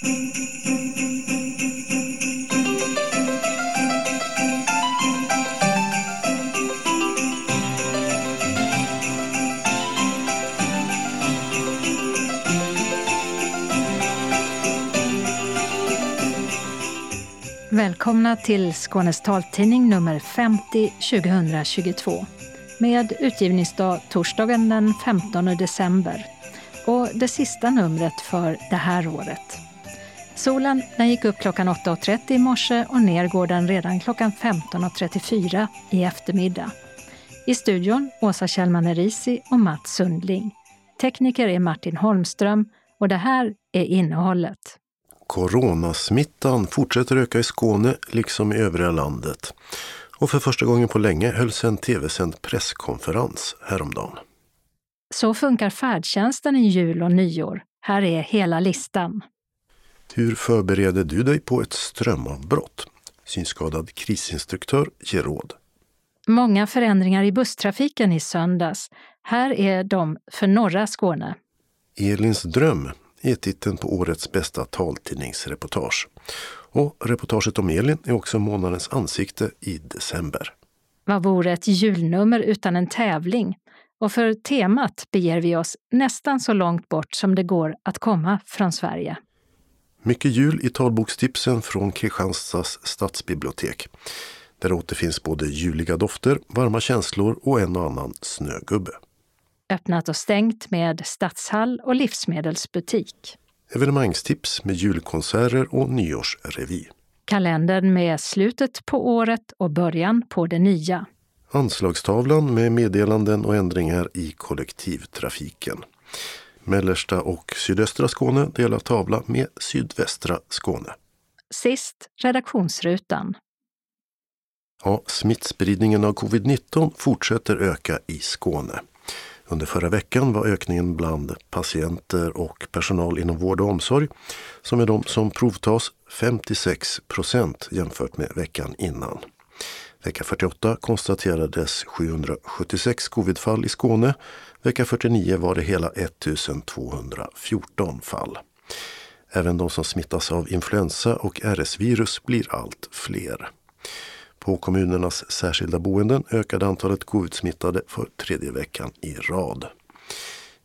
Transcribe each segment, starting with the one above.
Välkomna till Skånes taltidning nummer 50 2022 med utgivningsdag torsdagen den 15 december och det sista numret för det här året. Solen den gick upp klockan 8.30 i morse och ner går den redan klockan 15.34 i eftermiddag. I studion Åsa Kjellman Erisi och Mats Sundling. Tekniker är Martin Holmström och det här är innehållet. Coronasmittan fortsätter öka i Skåne liksom i övriga landet. Och för första gången på länge hölls en tv-sänd presskonferens häromdagen. Så funkar färdtjänsten i jul och nyår. Här är hela listan. Hur förbereder du dig på ett strömavbrott? Synskadad krisinstruktör ger råd. Många förändringar i busstrafiken i söndags. Här är de för norra Skåne. Elins dröm är titeln på årets bästa taltidningsreportage. Och reportaget om Elin är också månadens ansikte i december. Vad vore ett julnummer utan en tävling? Och för temat beger vi oss nästan så långt bort som det går att komma från Sverige. Mycket jul i talbokstipsen från Kristianstads stadsbibliotek. Där återfinns både juliga dofter, varma känslor och en och annan snögubbe. Öppnat och stängt med stadshall och livsmedelsbutik. Evenemangstips med julkonserter och nyårsrevy. Kalendern med slutet på året och början på det nya. Anslagstavlan med meddelanden och ändringar i kollektivtrafiken. Mellersta och sydöstra Skåne delar tavla med sydvästra Skåne. Sist redaktionsrutan. Ja, smittspridningen av covid-19 fortsätter öka i Skåne. Under förra veckan var ökningen bland patienter och personal inom vård och omsorg, som är de som provtas, 56 procent jämfört med veckan innan. Vecka 48 konstaterades 776 covidfall i Skåne. Vecka 49 var det hela 1214 fall. Även de som smittas av influensa och RS-virus blir allt fler. På kommunernas särskilda boenden ökade antalet covid-smittade för tredje veckan i rad.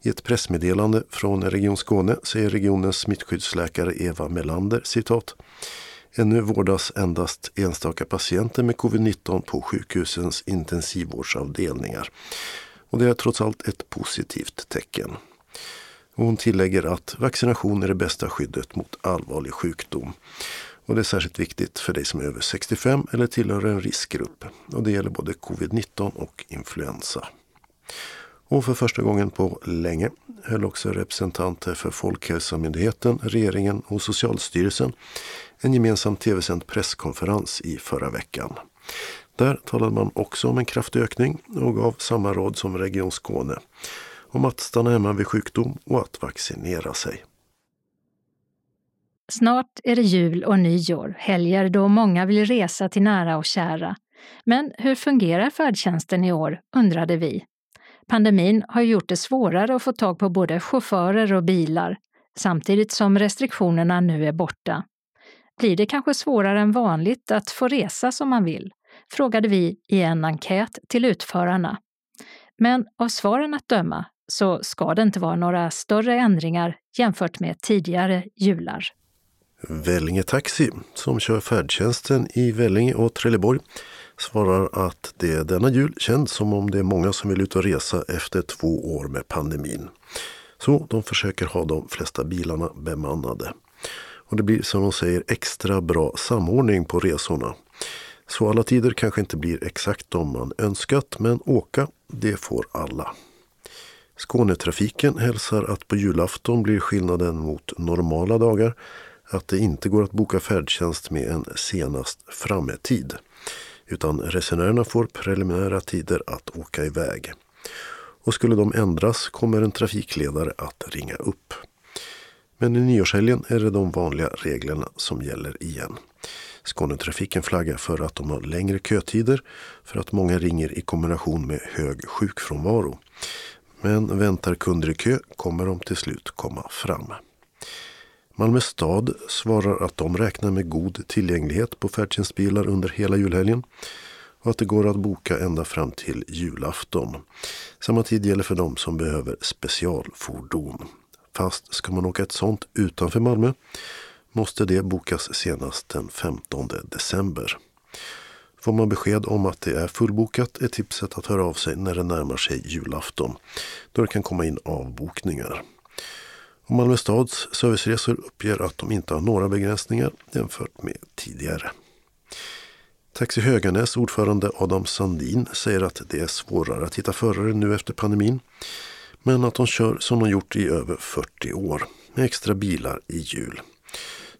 I ett pressmeddelande från Region Skåne säger regionens smittskyddsläkare Eva Melander citat Ännu vårdas endast enstaka patienter med covid-19 på sjukhusens intensivvårdsavdelningar. Och det är trots allt ett positivt tecken. hon tillägger att vaccination är det bästa skyddet mot allvarlig sjukdom. Och det är särskilt viktigt för dig som är över 65 eller tillhör en riskgrupp. Och det gäller både covid-19 och influensa. Och för första gången på länge höll också representanter för Folkhälsomyndigheten, regeringen och Socialstyrelsen en gemensam tv-sänd presskonferens i förra veckan. Där talade man också om en kraftig ökning och gav samma råd som Region Skåne om att stanna hemma vid sjukdom och att vaccinera sig. Snart är det jul och nyår, helger då många vill resa till nära och kära. Men hur fungerar färdtjänsten i år, undrade vi. Pandemin har gjort det svårare att få tag på både chaufförer och bilar, samtidigt som restriktionerna nu är borta. Blir det kanske svårare än vanligt att få resa som man vill? Frågade vi i en enkät till utförarna. Men av svaren att döma så ska det inte vara några större ändringar jämfört med tidigare jular. Vellinge Taxi, som kör färdtjänsten i Vellinge och Trelleborg, svarar att det denna jul känns som om det är många som vill ut och resa efter två år med pandemin. Så de försöker ha de flesta bilarna bemannade. Och det blir som de säger extra bra samordning på resorna. Så alla tider kanske inte blir exakt de man önskat men åka, det får alla. Skånetrafiken hälsar att på julafton blir skillnaden mot normala dagar att det inte går att boka färdtjänst med en senast framme-tid. Utan resenärerna får preliminära tider att åka iväg. Och skulle de ändras kommer en trafikledare att ringa upp. Men i nyårshelgen är det de vanliga reglerna som gäller igen. Skånetrafiken flaggar för att de har längre kötider för att många ringer i kombination med hög sjukfrånvaro. Men väntar kunder i kö kommer de till slut komma fram. Malmö stad svarar att de räknar med god tillgänglighet på färdtjänstbilar under hela julhelgen och att det går att boka ända fram till julafton. Samma tid gäller för de som behöver specialfordon. Fast ska man åka ett sånt utanför Malmö måste det bokas senast den 15 december. Får man besked om att det är fullbokat är tipset att höra av sig när det närmar sig julafton då det kan komma in avbokningar. Och Malmö stads serviceresor uppger att de inte har några begränsningar jämfört med tidigare. Taxi Höganäs ordförande Adam Sandin säger att det är svårare att hitta förare nu efter pandemin. Men att de kör som de gjort i över 40 år med extra bilar i jul.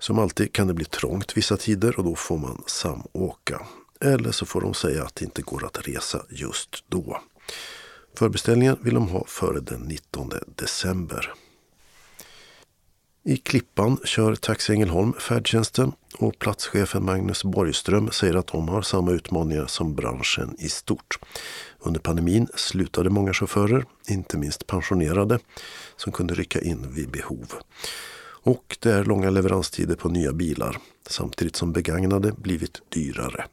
Som alltid kan det bli trångt vissa tider och då får man samåka. Eller så får de säga att det inte går att resa just då. Förbeställningen vill de ha före den 19 december. I Klippan kör Taxi Ängelholm färdtjänsten och platschefen Magnus Borgström säger att de har samma utmaningar som branschen i stort. Under pandemin slutade många chaufförer, inte minst pensionerade, som kunde rycka in vid behov. Och det är långa leveranstider på nya bilar samtidigt som begagnade blivit dyrare.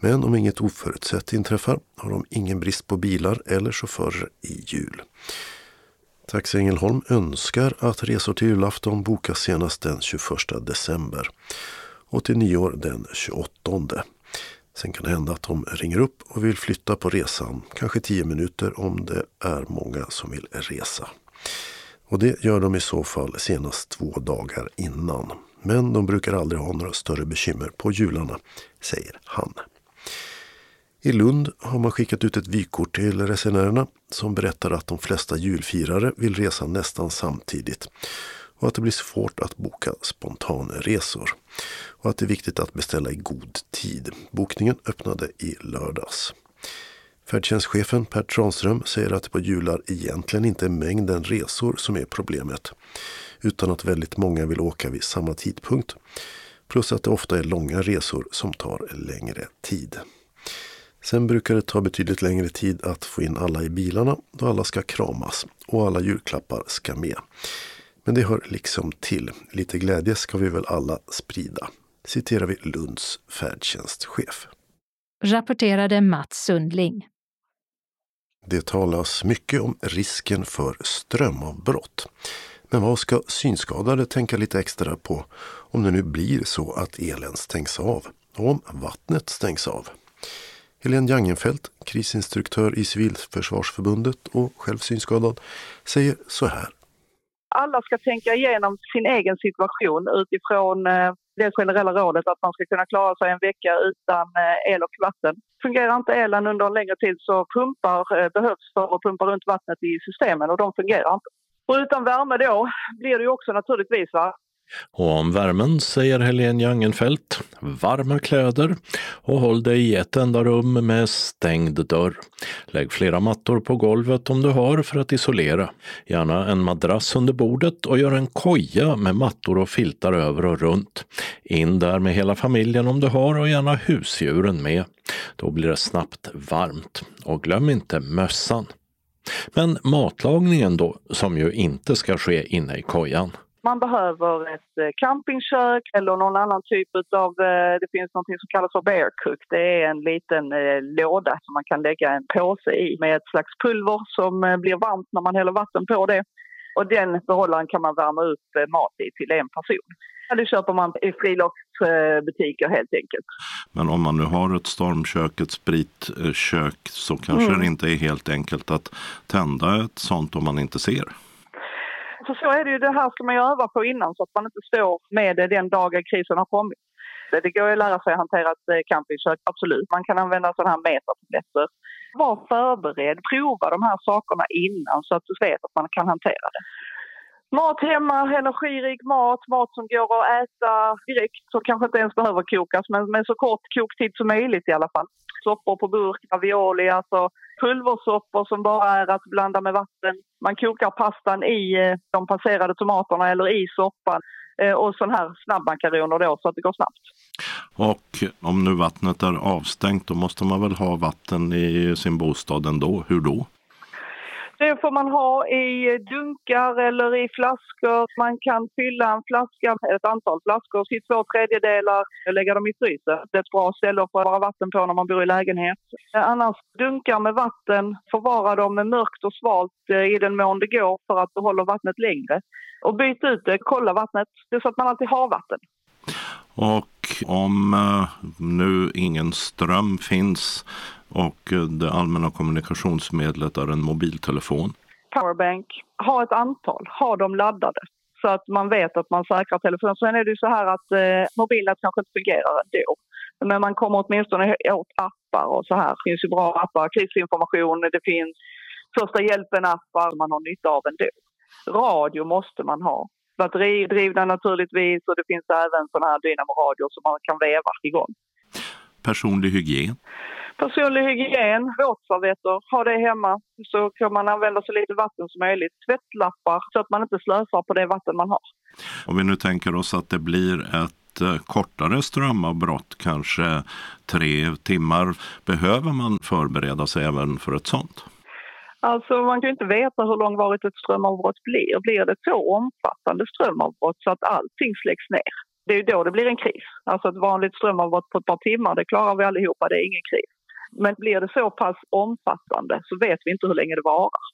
Men om inget oförutsett inträffar har de ingen brist på bilar eller chaufförer i jul. Taxi Ängelholm önskar att resor till julafton bokas senast den 21 december och till nyår den 28. Sen kan det hända att de ringer upp och vill flytta på resan, kanske 10 minuter om det är många som vill resa. Och det gör de i så fall senast två dagar innan. Men de brukar aldrig ha några större bekymmer på jularna, säger han. I Lund har man skickat ut ett vykort till resenärerna som berättar att de flesta julfirare vill resa nästan samtidigt och att det blir svårt att boka spontanresor. Och att det är viktigt att beställa i god tid. Bokningen öppnade i lördags. Färdtjänstchefen Per Tranström säger att det på jular egentligen inte är mängden resor som är problemet. Utan att väldigt många vill åka vid samma tidpunkt. Plus att det ofta är långa resor som tar längre tid. Sen brukar det ta betydligt längre tid att få in alla i bilarna då alla ska kramas och alla julklappar ska med. Men det hör liksom till. Lite glädje ska vi väl alla sprida. Citerar vi Lunds färdtjänstchef. Rapporterade Mats Sundling. Det talas mycket om risken för strömavbrott. Men vad ska synskadade tänka lite extra på om det nu blir så att elen stängs av och om vattnet stängs av? Helene Jangenfelt, krisinstruktör i Civilförsvarsförbundet och själv synskadad, säger så här. Alla ska tänka igenom sin egen situation utifrån eh, det generella rådet att man ska kunna klara sig en vecka utan eh, el och vatten. Fungerar inte elen under en längre tid så pumpar eh, behövs för att pumpa runt vattnet i systemen och de fungerar inte. Och utan värme då blir det ju också naturligtvis va? Och om värmen säger Helene Jangenfelt, varma kläder och håll dig i ett enda rum med stängd dörr. Lägg flera mattor på golvet om du har för att isolera. Gärna en madrass under bordet och gör en koja med mattor och filtar över och runt. In där med hela familjen om du har och gärna husdjuren med. Då blir det snabbt varmt. Och glöm inte mössan. Men matlagningen då, som ju inte ska ske inne i kojan. Man behöver ett eh, campingkök eller någon annan typ av... Eh, det finns något som kallas för bear cook. Det är en liten eh, låda som man kan lägga en påse i med ett slags pulver som blir varmt när man häller vatten på det. Och den behållaren kan man värma upp mat i till en person. Det köper man i friluftsbutiker helt enkelt. Men om man nu har ett stormkök, ett spritkök så kanske mm. det inte är helt enkelt att tända ett sånt om man inte ser. Så så är det ju, det här ska man ju öva på innan så att man inte står med det den dagen krisen har kommit. Det går ju att lära sig att hantera ett eh, campingkök, absolut. Man kan använda sådana här metatabletter. Var förberedd, prova de här sakerna innan så att du vet att man kan hantera det. Mat hemma, energirik mat, mat som går att äta direkt som kanske inte ens behöver kokas men med så kort koktid som möjligt i alla fall. Soppor på burk, ravioli, alltså pulversoppor som bara är att blanda med vatten. Man kokar pastan i eh, de passerade tomaterna eller i soppan eh, och sån här snabbmakaroner då så att det går snabbt. Och om nu vattnet är avstängt då måste man väl ha vatten i sin bostad ändå. Hur då? Det får man ha i dunkar eller i flaskor. Man kan fylla en flaska, ett antal flaskor till två tredjedelar och lägga dem i frysen. Det är ett bra ställe att förvara vatten på när man bor i lägenhet. Eh, annars dunkar med vatten, förvara dem mörkt och svalt eh, i den mån det går för att behålla vattnet längre. Och byt ut det, kolla vattnet, det är så att man alltid har vatten. Och om eh, nu ingen ström finns och eh, det allmänna kommunikationsmedlet är en mobiltelefon. Powerbank, ha ett antal, ha dem laddade så att man vet att man säkrar telefonen. Sen är det ju så här att eh, mobilen kanske inte fungerar ändå. Men man kommer åtminstone åt appar och så här. Det finns ju bra appar, krisinformation, det finns första hjälpen-appar man har nytta av ändå. Radio måste man ha. Batteridrivna naturligtvis och det finns även sådana här dynamo-radior som man kan veva igång. Personlig hygien. Personlig hygien, våtservetter, ha det hemma så kan man använda så lite vatten som möjligt. Tvättlappar så att man inte slösar på det vatten man har. Om vi nu tänker oss att det blir ett eh, kortare strömavbrott, kanske tre timmar. Behöver man förbereda sig även för ett sånt? Alltså man kan ju inte veta hur långvarigt ett strömavbrott blir. Blir det så omfattande strömavbrott så att allting släcks ner, det är ju då det blir en kris. Alltså ett vanligt strömavbrott på ett par timmar, det klarar vi allihopa, det är ingen kris. Men blir det så pass omfattande så vet vi inte hur länge det varar.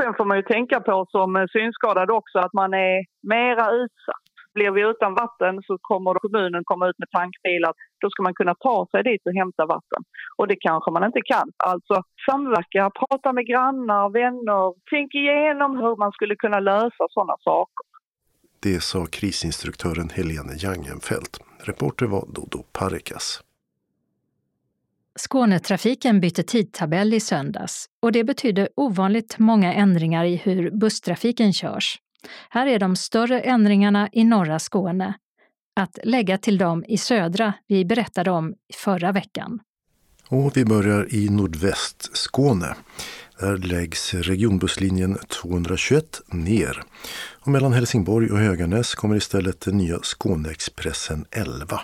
Sen får man ju tänka på som synskadad också att man är mera utsatt. Blir vi utan vatten så kommer kommunen komma ut med tankbilar. Då ska man kunna ta sig dit och hämta vatten. Och det kanske man inte kan. Alltså samverka, prata med grannar, vänner. Tänk igenom hur man skulle kunna lösa sådana saker. Det sa krisinstruktören Helene Jangenfelt. Reporter var Dodo Parikas. Skånetrafiken bytte tidtabell i söndags och det betydde ovanligt många ändringar i hur busstrafiken körs. Här är de större ändringarna i norra Skåne. Att lägga till dem i södra vi berättade om förra veckan. Och vi börjar i nordväst Skåne. Där läggs regionbusslinjen 221 ner. Och mellan Helsingborg och Höganäs kommer istället den nya Skåneexpressen 11.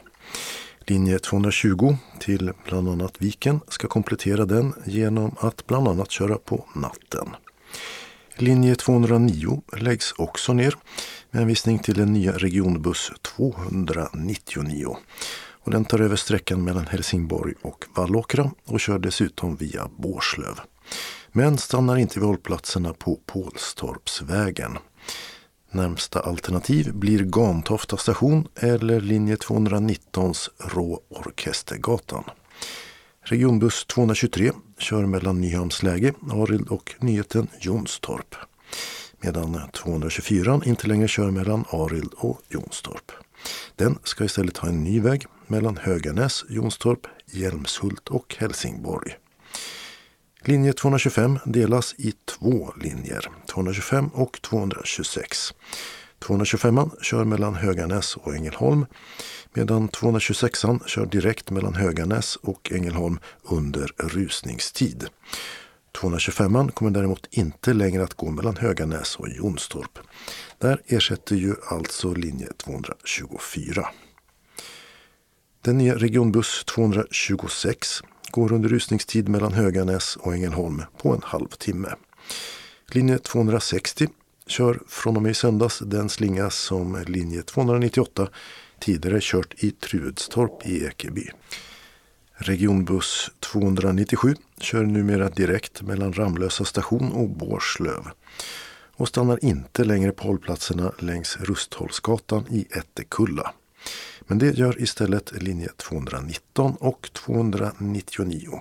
Linje 220 till bland annat Viken ska komplettera den genom att bland annat köra på natten. Linje 209 läggs också ner med hänvisning till den nya regionbuss 299. Och den tar över sträckan mellan Helsingborg och Vallåkra och kör dessutom via Bårslöv. Men stannar inte vid hållplatserna på Pålstorpsvägen. Närmsta alternativ blir Gantofta station eller linje 219s Rå Orkestergatan. Regionbuss 223 kör mellan Nyhamnsläge, Arild och nyheten Jonstorp. Medan 224 inte längre kör mellan Arild och Jonstorp. Den ska istället ha en ny väg mellan Höganäs, Jonstorp, Hjälmshult och Helsingborg. Linje 225 delas i två linjer, 225 och 226. 225 kör mellan Höganäs och Ängelholm medan 226 kör direkt mellan Höganäs och Ängelholm under rusningstid. 225 kommer däremot inte längre att gå mellan Höganäs och Jonstorp. Där ersätter ju alltså linje 224. Den nya regionbuss 226 går under rusningstid mellan Höganäs och Ängelholm på en halvtimme. Linje 260 kör från och med i söndags den slinga som linje 298 tidigare kört i Trudstorp i Ekeby. Regionbuss 297 kör numera direkt mellan Ramlösa station och Bårslöv och stannar inte längre på hållplatserna längs Rustholmsgatan i Ättekulla. Men det gör istället linje 219 och 299.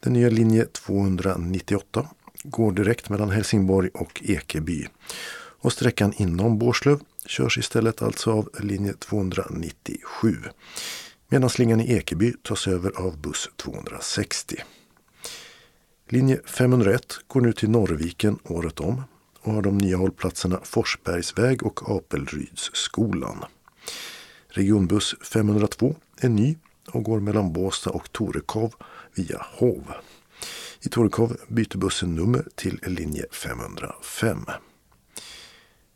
Den nya linje 298 går direkt mellan Helsingborg och Ekeby. Och sträckan inom Bårslöv körs istället alltså av linje 297. Medan slingan i Ekeby tas över av buss 260. Linje 501 går nu till Norrviken året om och har de nya hållplatserna Forsbergsväg och Apelrydsskolan. Regionbuss 502 är ny och går mellan Båstad och Torekov via Hov. I Torekov byter bussen nummer till linje 505.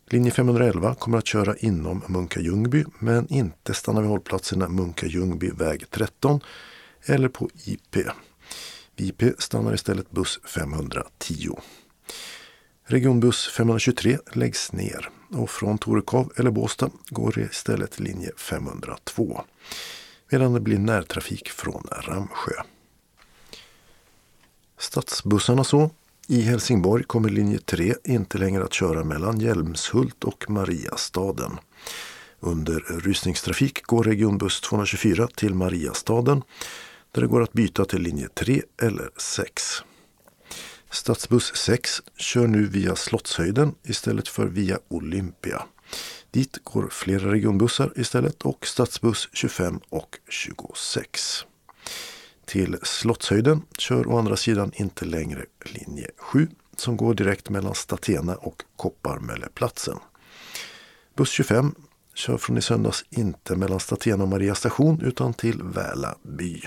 Linje 511 kommer att köra inom Munka-Ljungby men inte stanna vid hållplatserna Munka-Ljungby väg 13 eller på IP. Vid IP stannar istället buss 510. Regionbuss 523 läggs ner och från Torekov eller Båstad går det istället linje 502. Medan det blir närtrafik från Ramsjö. Stadsbussarna så. I Helsingborg kommer linje 3 inte längre att köra mellan Hjälmshult och Mariastaden. Under rusningstrafik går regionbuss 224 till Mariastaden där det går att byta till linje 3 eller 6. Stadsbuss 6 kör nu via Slottshöjden istället för via Olympia. Dit går flera regionbussar istället och stadsbuss 25 och 26. Till Slottshöjden kör å andra sidan inte längre linje 7 som går direkt mellan Statena och Kopparmölleplatsen. Buss 25 kör från i söndags inte mellan Statena och Maria station utan till Väla by.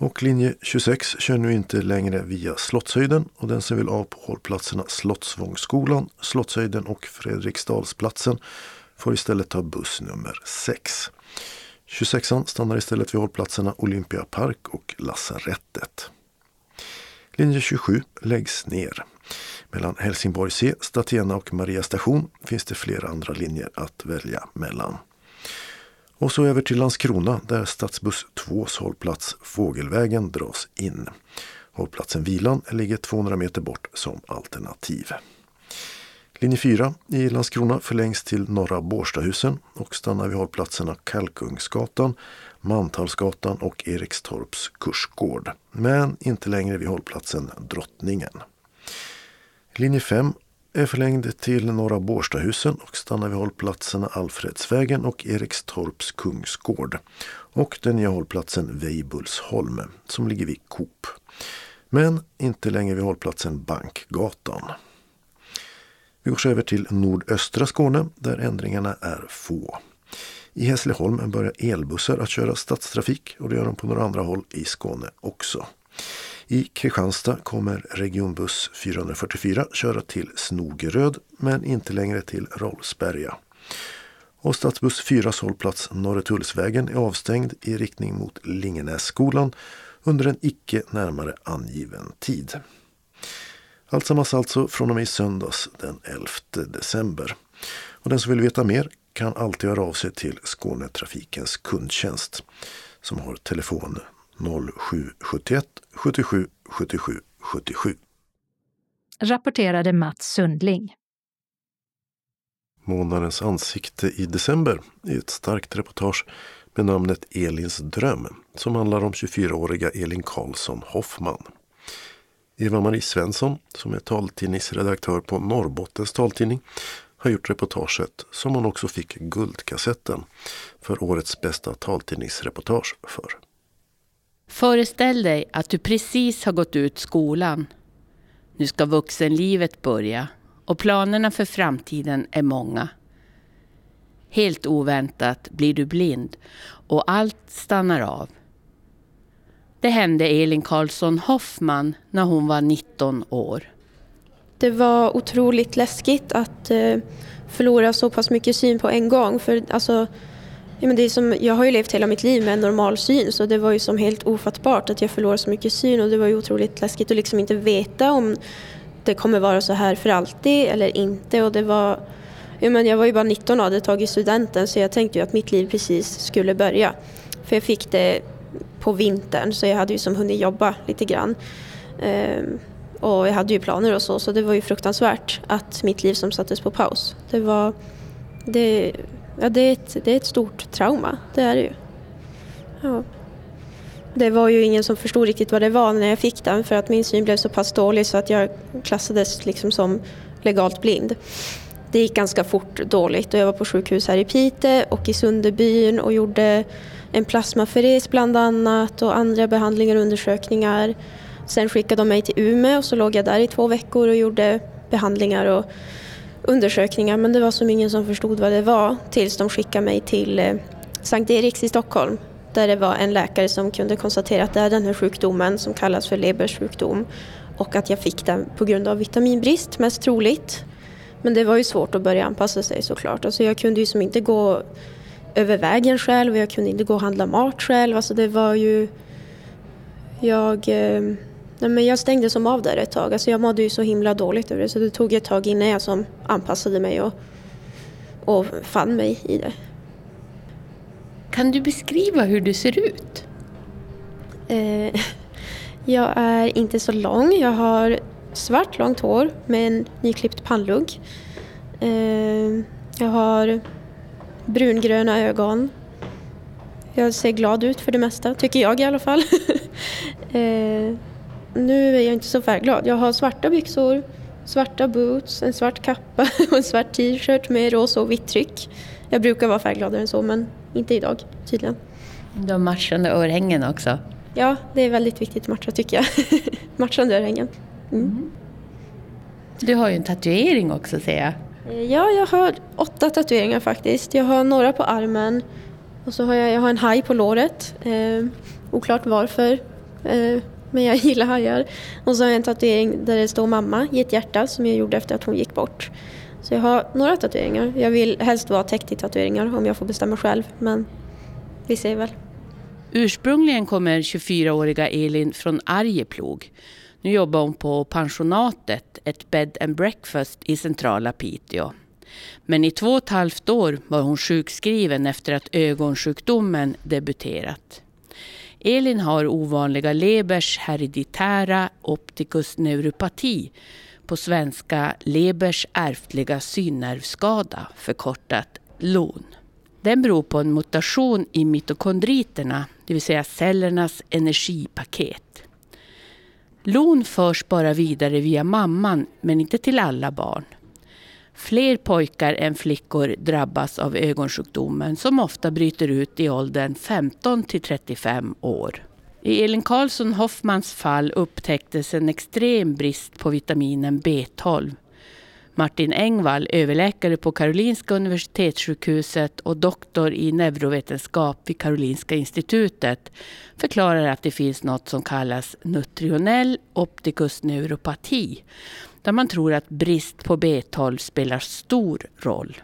Och linje 26 kör nu inte längre via Slottshöjden och den som vill av på hållplatserna Slottsvångsskolan, Slottshöjden och Fredriksdalsplatsen får istället ta buss nummer 6. 26an stannar istället vid hållplatserna Olympia Park och Lasarettet. Linje 27 läggs ner. Mellan Helsingborg C, Statena och Maria station finns det flera andra linjer att välja mellan. Och så över till Landskrona där stadsbuss 2s hållplats Fågelvägen dras in. Hållplatsen Vilan ligger 200 meter bort som alternativ. Linje 4 i Landskrona förlängs till Norra Bårstahusen och stannar vid hållplatserna Kalkungsgatan, Mantalsgatan och Erikstorps kursgård. Men inte längre vid hållplatsen Drottningen. Linje 5 är förlängd till Norra Bårstahusen och stannar vid hållplatserna Alfredsvägen och Erikstorps kungsgård. Och den nya hållplatsen Weibullsholm som ligger vid Coop. Men inte längre vid hållplatsen Bankgatan. Vi går så över till nordöstra Skåne där ändringarna är få. I Hässleholm börjar elbussar att köra stadstrafik och det gör de på några andra håll i Skåne också. I Kristianstad kommer regionbuss 444 köra till Snogeröd men inte längre till Rollsberga. Och stadsbuss 4 hållplats Norretullsvägen är avstängd i riktning mot Lingenässkolan under en icke närmare angiven tid. Alltsammans alltså från och med söndags den 11 december. Och den som vill veta mer kan alltid höra av sig till Skånetrafikens kundtjänst som har telefon 0771 77 77 77. Rapporterade Mats Sundling. Månadens ansikte i december är ett starkt reportage med namnet Elins dröm som handlar om 24-åriga Elin Karlsson Hoffman. Eva-Marie Svensson, som är taltidningsredaktör på Norrbottens taltidning, har gjort reportaget som hon också fick Guldkassetten för årets bästa taltidningsreportage för. Föreställ dig att du precis har gått ut skolan. Nu ska vuxenlivet börja och planerna för framtiden är många. Helt oväntat blir du blind och allt stannar av. Det hände Elin Karlsson Hoffman när hon var 19 år. Det var otroligt läskigt att eh, förlora så pass mycket syn på en gång. För alltså, ja, men det är som, jag har ju levt hela mitt liv med en normal syn så det var ju som helt ofattbart att jag förlorade så mycket syn och det var ju otroligt läskigt att liksom inte veta om det kommer vara så här för alltid eller inte. Och det var, ja, men jag var ju bara 19 och hade tagit studenten så jag tänkte ju att mitt liv precis skulle börja. För jag fick det på vintern så jag hade ju som hunnit jobba lite grann. Ehm, och jag hade ju planer och så så det var ju fruktansvärt att mitt liv som sattes på paus. Det var... Det, ja, det, är, ett, det är ett stort trauma, det är det ju. Ja. Det var ju ingen som förstod riktigt vad det var när jag fick den för att min syn blev så pass dålig så att jag klassades liksom som legalt blind. Det gick ganska fort dåligt och jag var på sjukhus här i Pite och i Sunderbyn och gjorde en plasmaferes bland annat och andra behandlingar och undersökningar. Sen skickade de mig till Umeå och så låg jag där i två veckor och gjorde behandlingar och undersökningar men det var som ingen som förstod vad det var tills de skickade mig till eh, Sankt Eriks i Stockholm där det var en läkare som kunde konstatera att det är den här sjukdomen som kallas för Lebers sjukdom och att jag fick den på grund av vitaminbrist mest troligt. Men det var ju svårt att börja anpassa sig såklart. Alltså jag kunde ju som inte gå över vägen själv och jag kunde inte gå och handla mat själv. Alltså det var ju... Jag... Eh, Nej, men jag stängde som av där ett tag. Alltså jag mådde ju så himla dåligt över det så det tog ett tag innan jag som anpassade mig och, och fann mig i det. Kan du beskriva hur du ser ut? Eh, jag är inte så lång. Jag har svart långt hår med en nyklippt pannlugg. Eh, jag har brungröna ögon. Jag ser glad ut för det mesta, tycker jag i alla fall. eh, nu är jag inte så färgglad. Jag har svarta byxor, svarta boots, en svart kappa och en svart t-shirt med rosa och vitt tryck. Jag brukar vara färggladare än så men inte idag tydligen. Du har matchande örhängen också. Ja, det är väldigt viktigt att matcha tycker jag. Matchande örhängen. Mm. Du har ju en tatuering också ser jag. Eh, ja, jag har åtta tatueringar faktiskt. Jag har några på armen och så har jag, jag har en haj på låret. Eh, oklart varför, eh, men jag gillar hajar. Och så har jag en tatuering där det står mamma i ett hjärta som jag gjorde efter att hon gick bort. Så jag har några tatueringar. Jag vill helst vara täckt i tatueringar om jag får bestämma själv, men vi ser väl. Ursprungligen kommer 24-åriga Elin från Arjeplog. Nu jobbar hon på pensionatet, ett bed and breakfast i centrala Piteå. Men i två och ett halvt år var hon sjukskriven efter att ögonsjukdomen debuterat. Elin har ovanliga Lebers hereditära opticus neuropati, på svenska Lebers ärftliga synnervskada, förkortat LON. Den beror på en mutation i mitokondriterna, det vill säga cellernas energipaket. LON förs bara vidare via mamman, men inte till alla barn. Fler pojkar än flickor drabbas av ögonsjukdomen som ofta bryter ut i åldern 15 till 35 år. I Elin Karlsson Hoffmans fall upptäcktes en extrem brist på vitaminen B12 Martin Engvall, överläkare på Karolinska Universitetssjukhuset och doktor i neurovetenskap vid Karolinska institutet, förklarar att det finns något som kallas nutrionell opticus neuropati, där man tror att brist på B12 spelar stor roll.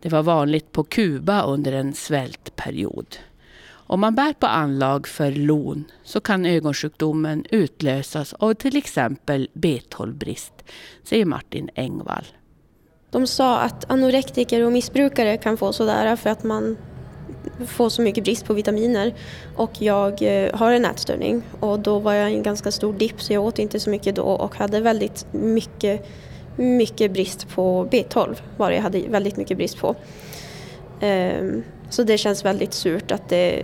Det var vanligt på Kuba under en svältperiod. Om man bär på anlag för LON så kan ögonsjukdomen utlösas av till exempel B12-brist, säger Martin Engvall. De sa att anorektiker och missbrukare kan få sådär för att man får så mycket brist på vitaminer. Och jag eh, har en ätstörning och då var jag i en ganska stor dipp så jag åt inte så mycket då och hade väldigt mycket, mycket brist på B12 var det jag hade väldigt mycket brist på. Ehm, så det känns väldigt surt att det,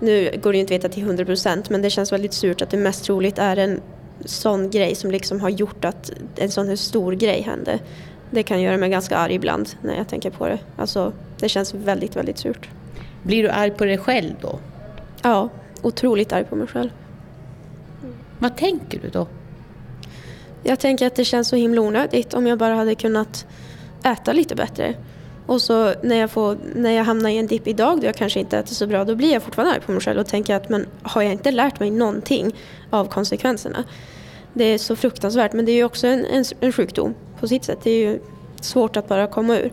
nu går det inte att veta till 100 procent, men det känns väldigt surt att det mest troligt är en sån grej som liksom har gjort att en sån här stor grej hände. Det kan göra mig ganska arg ibland när jag tänker på det. Alltså, det känns väldigt, väldigt surt. Blir du arg på dig själv då? Ja, otroligt arg på mig själv. Vad tänker du då? Jag tänker att det känns så himla onödigt om jag bara hade kunnat äta lite bättre. Och så när jag, får, när jag hamnar i en dipp idag då jag kanske inte äter så bra, då blir jag fortfarande arg på mig själv och tänker att men har jag inte lärt mig någonting av konsekvenserna? Det är så fruktansvärt, men det är ju också en, en, en sjukdom på sitt sätt. Det är ju svårt att bara komma ur.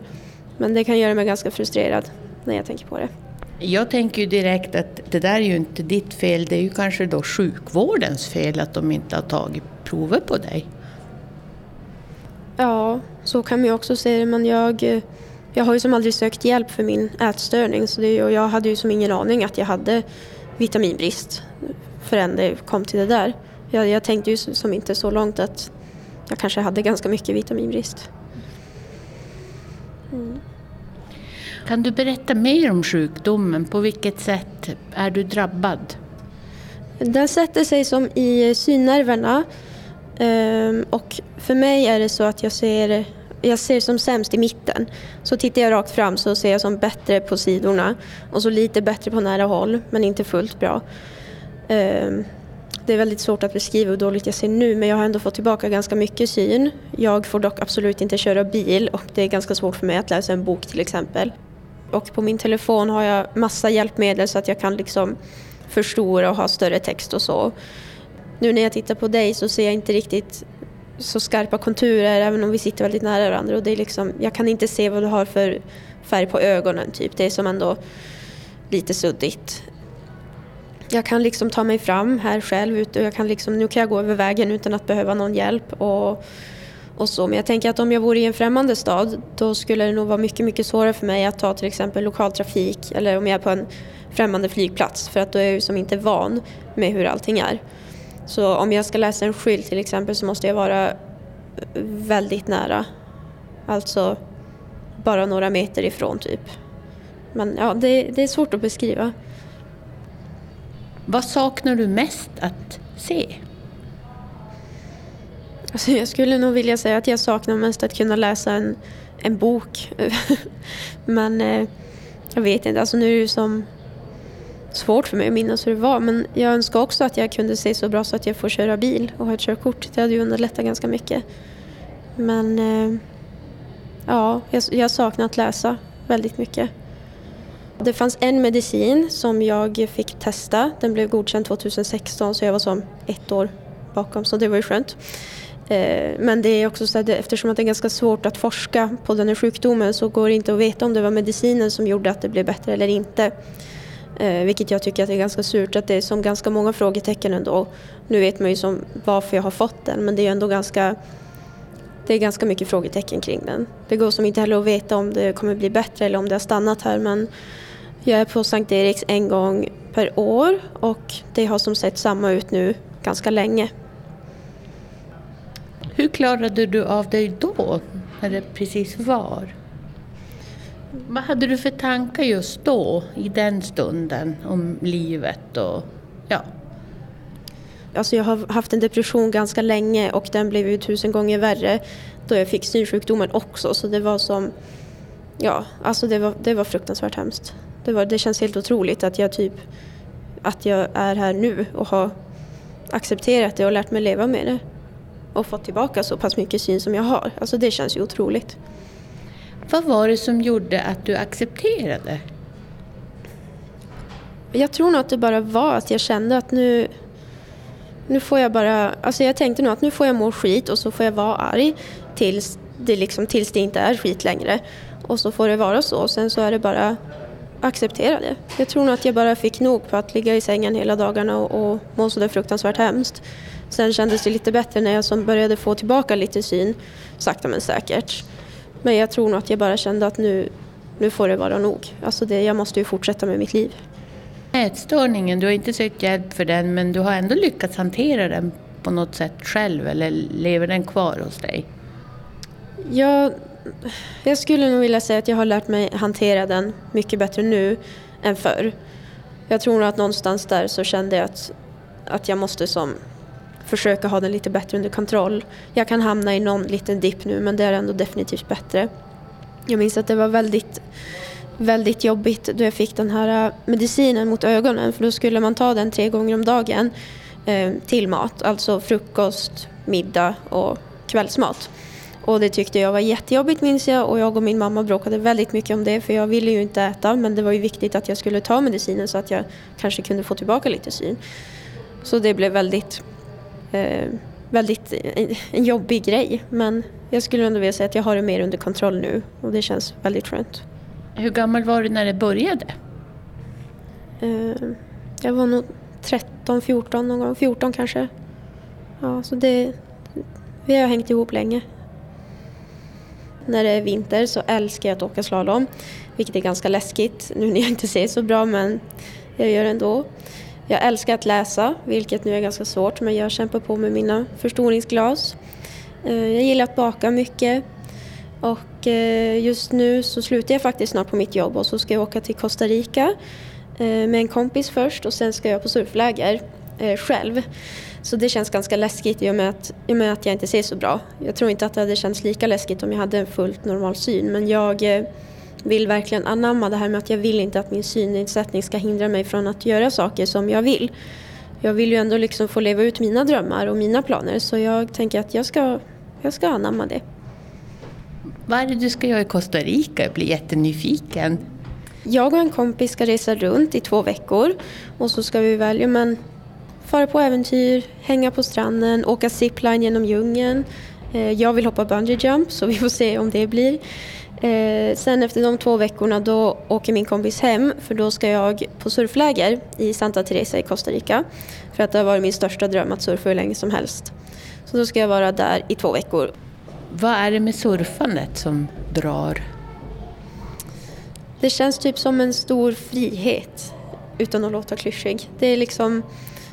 Men det kan göra mig ganska frustrerad när jag tänker på det. Jag tänker ju direkt att det där är ju inte ditt fel, det är ju kanske då sjukvårdens fel att de inte har tagit prover på dig. Ja, så kan man ju också se det, men jag jag har ju som aldrig sökt hjälp för min ätstörning så det, och jag hade ju som ingen aning att jag hade vitaminbrist förrän det kom till det där. Jag, jag tänkte ju som inte så långt att jag kanske hade ganska mycket vitaminbrist. Mm. Kan du berätta mer om sjukdomen? På vilket sätt är du drabbad? Den sätter sig som i synnerverna ehm, och för mig är det så att jag ser jag ser som sämst i mitten. Så tittar jag rakt fram så ser jag som bättre på sidorna och så lite bättre på nära håll men inte fullt bra. Ehm, det är väldigt svårt att beskriva hur dåligt jag ser nu men jag har ändå fått tillbaka ganska mycket syn. Jag får dock absolut inte köra bil och det är ganska svårt för mig att läsa en bok till exempel. Och på min telefon har jag massa hjälpmedel så att jag kan liksom förstora och ha större text och så. Nu när jag tittar på dig så ser jag inte riktigt så skarpa konturer även om vi sitter väldigt nära varandra. Och det är liksom, jag kan inte se vad du har för färg på ögonen. Typ. Det är som ändå lite suddigt. jag kan liksom ta mig fram här själv. Och jag kan liksom, nu kan jag gå över vägen utan att behöva någon hjälp. Och, och så. Men jag tänker att om jag vore i en främmande stad då skulle det nog vara mycket, mycket svårare för mig att ta till exempel lokaltrafik eller om jag är på en främmande flygplats för att då är jag ju som inte van med hur allting är. Så om jag ska läsa en skylt till exempel så måste jag vara väldigt nära. Alltså bara några meter ifrån typ. Men ja, det, det är svårt att beskriva. Vad saknar du mest att se? Alltså jag skulle nog vilja säga att jag saknar mest att kunna läsa en, en bok. men eh, jag vet inte, alltså nu är det ju som svårt för mig att minnas hur det var. Men jag önskar också att jag kunde se så bra så att jag får köra bil och ha ett körkort. Det hade ju underlättat ganska mycket. Men eh, ja, jag, jag saknar att läsa väldigt mycket. Det fanns en medicin som jag fick testa. Den blev godkänd 2016 så jag var som ett år bakom så det var ju skönt. Eh, men det är också så att eftersom det är ganska svårt att forska på den här sjukdomen så går det inte att veta om det var medicinen som gjorde att det blev bättre eller inte. Eh, vilket jag tycker att är ganska surt, att det är som ganska många frågetecken ändå. Nu vet man ju som varför jag har fått den men det är ändå ganska det är ganska mycket frågetecken kring den. Det går som inte heller att veta om det kommer bli bättre eller om det har stannat här men jag är på Sankt Eriks en gång per år och det har som sett samma ut nu ganska länge. Hur klarade du av dig då, när det precis var? Vad hade du för tankar just då, i den stunden, om livet och ja? Alltså jag har haft en depression ganska länge och den blev ju tusen gånger värre då jag fick synsjukdomen också så det var som, ja, alltså det var, det var fruktansvärt hemskt. Det, var, det känns helt otroligt att jag typ, att jag är här nu och har accepterat det och lärt mig leva med det och fått tillbaka så pass mycket syn som jag har. Alltså det känns ju otroligt. Vad var det som gjorde att du accepterade? Jag tror nog att det bara var att jag kände att nu, nu får jag bara, alltså jag tänkte nog att nu får jag må skit och så får jag vara arg tills det, liksom, tills det inte är skit längre. Och så får det vara så. Sen så är det bara acceptera det. Jag tror nog att jag bara fick nog på att ligga i sängen hela dagarna och, och må sådär fruktansvärt hemskt. Sen kändes det lite bättre när jag som började få tillbaka lite syn, sakta men säkert. Men jag tror nog att jag bara kände att nu, nu får det vara nog. Alltså det, jag måste ju fortsätta med mitt liv. Ätstörningen, du har inte sökt hjälp för den men du har ändå lyckats hantera den på något sätt själv eller lever den kvar hos dig? Jag, jag skulle nog vilja säga att jag har lärt mig hantera den mycket bättre nu än förr. Jag tror nog att någonstans där så kände jag att, att jag måste som försöka ha den lite bättre under kontroll. Jag kan hamna i någon liten dipp nu men det är ändå definitivt bättre. Jag minns att det var väldigt, väldigt jobbigt då jag fick den här äh, medicinen mot ögonen för då skulle man ta den tre gånger om dagen eh, till mat, alltså frukost, middag och kvällsmat. Och det tyckte jag var jättejobbigt minns jag och jag och min mamma bråkade väldigt mycket om det för jag ville ju inte äta men det var ju viktigt att jag skulle ta medicinen så att jag kanske kunde få tillbaka lite syn. Så det blev väldigt eh, väldigt en, en jobbig grej. Men jag skulle ändå vilja säga att jag har det mer under kontroll nu och det känns väldigt skönt. Hur gammal var du när det började? Eh, jag var nog 13, 14 någon gång. 14 kanske. Ja, så det, vi har hängt ihop länge. När det är vinter så älskar jag att åka slalom, vilket är ganska läskigt nu när jag inte ser så bra men jag gör det ändå. Jag älskar att läsa, vilket nu är ganska svårt, men jag kämpar på med mina förstoringsglas. Eh, jag gillar att baka mycket och eh, just nu så slutar jag faktiskt snart på mitt jobb och så ska jag åka till Costa Rica eh, med en kompis först och sen ska jag på surfläger själv. Så det känns ganska läskigt i och, med att, i och med att jag inte ser så bra. Jag tror inte att det hade känts lika läskigt om jag hade en fullt normal syn men jag vill verkligen anamma det här med att jag vill inte att min synnedsättning ska hindra mig från att göra saker som jag vill. Jag vill ju ändå liksom få leva ut mina drömmar och mina planer så jag tänker att jag ska, jag ska anamma det. Vad är det du ska göra i Costa Rica? Jag blir jättenyfiken. Jag och en kompis ska resa runt i två veckor och så ska vi välja men fara på äventyr, hänga på stranden, åka zipline genom djungeln. Eh, jag vill hoppa bungee jump så vi får se om det blir. Eh, sen efter de två veckorna då åker min kompis hem för då ska jag på surfläger i Santa Teresa i Costa Rica. För att det har varit min största dröm att surfa hur länge som helst. Så då ska jag vara där i två veckor. Vad är det med surfandet som drar? Det känns typ som en stor frihet utan att låta klyschig. Det är liksom,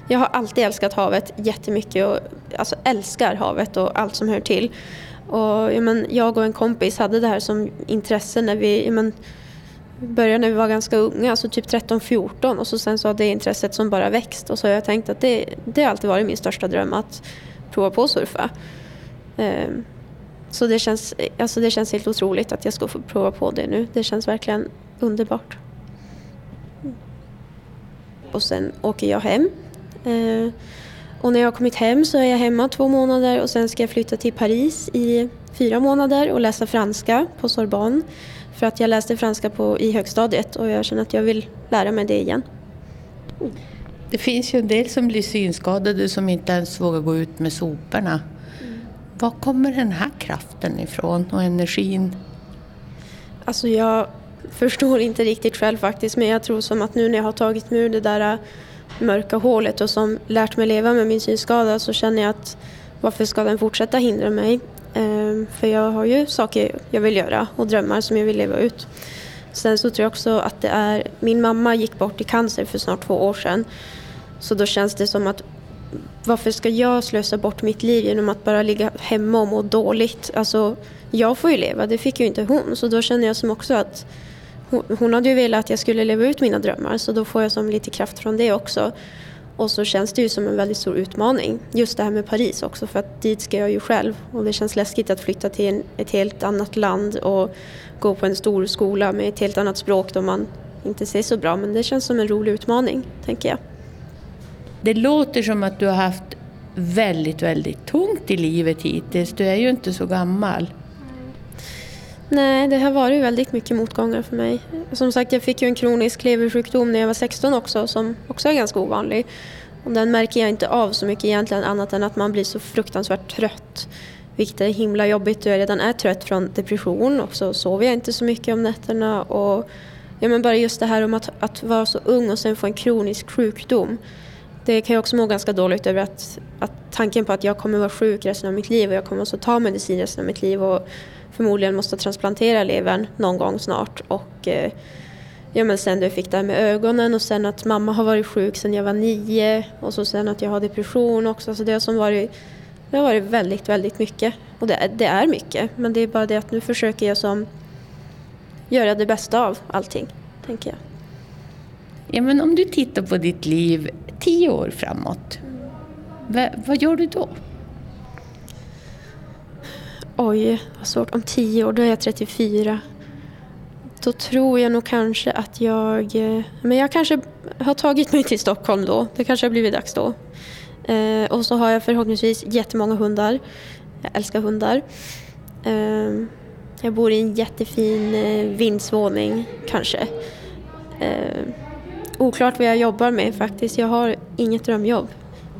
jag har alltid älskat havet jättemycket och alltså älskar havet och allt som hör till. Och, ja, men, jag och en kompis hade det här som intresse när vi ja, men, började när vi var ganska unga, alltså typ 13-14 och så sen så har det intresset som bara växt och så har jag tänkt att det, det har alltid varit min största dröm att prova på att surfa. Um, så det känns, alltså det känns helt otroligt att jag ska få prova på det nu. Det känns verkligen underbart. Och sen åker jag hem. Uh, och när jag har kommit hem så är jag hemma två månader och sen ska jag flytta till Paris i fyra månader och läsa franska på Sorbonne. För att jag läste franska på, i högstadiet och jag känner att jag vill lära mig det igen. Det finns ju en del som blir synskadade som inte ens vågar gå ut med soporna. Mm. Var kommer den här kraften ifrån och energin? Alltså jag förstår inte riktigt själv faktiskt men jag tror som att nu när jag har tagit mig ur det där mörka hålet och som lärt mig leva med min synskada så känner jag att varför ska den fortsätta hindra mig? Ehm, för jag har ju saker jag vill göra och drömmar som jag vill leva ut. Sen så tror jag också att det är, min mamma gick bort i cancer för snart två år sedan. Så då känns det som att varför ska jag slösa bort mitt liv genom att bara ligga hemma och må dåligt? Alltså, jag får ju leva, det fick ju inte hon. Så då känner jag som också att hon hade ju velat att jag skulle leva ut mina drömmar så då får jag som lite kraft från det också. Och så känns det ju som en väldigt stor utmaning. Just det här med Paris också för att dit ska jag ju själv och det känns läskigt att flytta till en, ett helt annat land och gå på en stor skola med ett helt annat språk då man inte ser så bra men det känns som en rolig utmaning, tänker jag. Det låter som att du har haft väldigt, väldigt tungt i livet hittills. Du är ju inte så gammal. Nej, det har varit väldigt mycket motgångar för mig. Som sagt, jag fick ju en kronisk leversjukdom när jag var 16 också, som också är ganska ovanlig. Och den märker jag inte av så mycket egentligen, annat än att man blir så fruktansvärt trött. Vilket är himla jobbigt då jag redan är trött från depression och så sover jag inte så mycket om nätterna. Och, ja, men bara just det här om att, att vara så ung och sen få en kronisk sjukdom. Det kan jag också må ganska dåligt över att, att tanken på att jag kommer vara sjuk resten av mitt liv och jag kommer att ta medicin resten av mitt liv. Och, förmodligen måste transplantera levern någon gång snart. Och, eh, ja, men sen du fick det här med ögonen och sen att mamma har varit sjuk sedan jag var nio och så sen att jag har depression också. Så det har, som varit, det har varit väldigt, väldigt mycket. Och det, det är mycket, men det är bara det att nu försöker jag som göra det bästa av allting, tänker jag. Ja, men om du tittar på ditt liv tio år framåt, vad, vad gör du då? Oj, vad svårt. Om tio år, då är jag 34. Då tror jag nog kanske att jag... Eh, men jag kanske har tagit mig till Stockholm då. Det kanske har blivit dags då. Eh, och så har jag förhoppningsvis jättemånga hundar. Jag älskar hundar. Eh, jag bor i en jättefin eh, vindsvåning, kanske. Eh, oklart vad jag jobbar med faktiskt. Jag har inget drömjobb.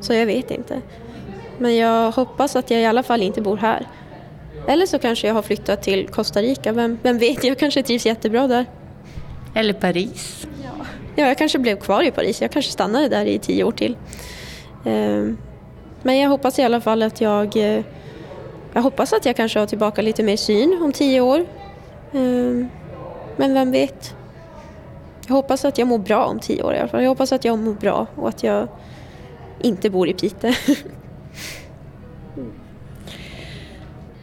Så jag vet inte. Men jag hoppas att jag i alla fall inte bor här. Eller så kanske jag har flyttat till Costa Rica, vem, vem vet, jag kanske trivs jättebra där. Eller Paris. Ja. ja, jag kanske blev kvar i Paris, jag kanske stannade där i tio år till. Ehm, men jag hoppas i alla fall att jag... Eh, jag hoppas att jag kanske har tillbaka lite mer syn om tio år. Ehm, men vem vet? Jag hoppas att jag mår bra om tio år i alla fall. Jag hoppas att jag mår bra och att jag inte bor i Piteå.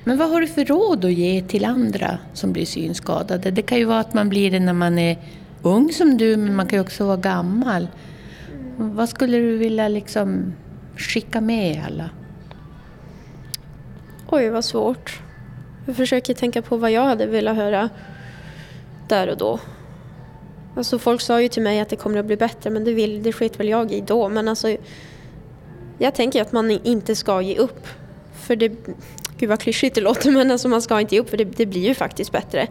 Men vad har du för råd att ge till andra som blir synskadade? Det kan ju vara att man blir det när man är ung som du, men man kan ju också vara gammal. Vad skulle du vilja liksom skicka med alla? Oj, vad svårt. Jag försöker tänka på vad jag hade velat höra där och då. Alltså folk sa ju till mig att det kommer att bli bättre, men det, vill, det sket väl jag i då. Men alltså, jag tänker att man inte ska ge upp. För det, gud vad klyschigt det låter men alltså man ska inte ge upp för det, det blir ju faktiskt bättre.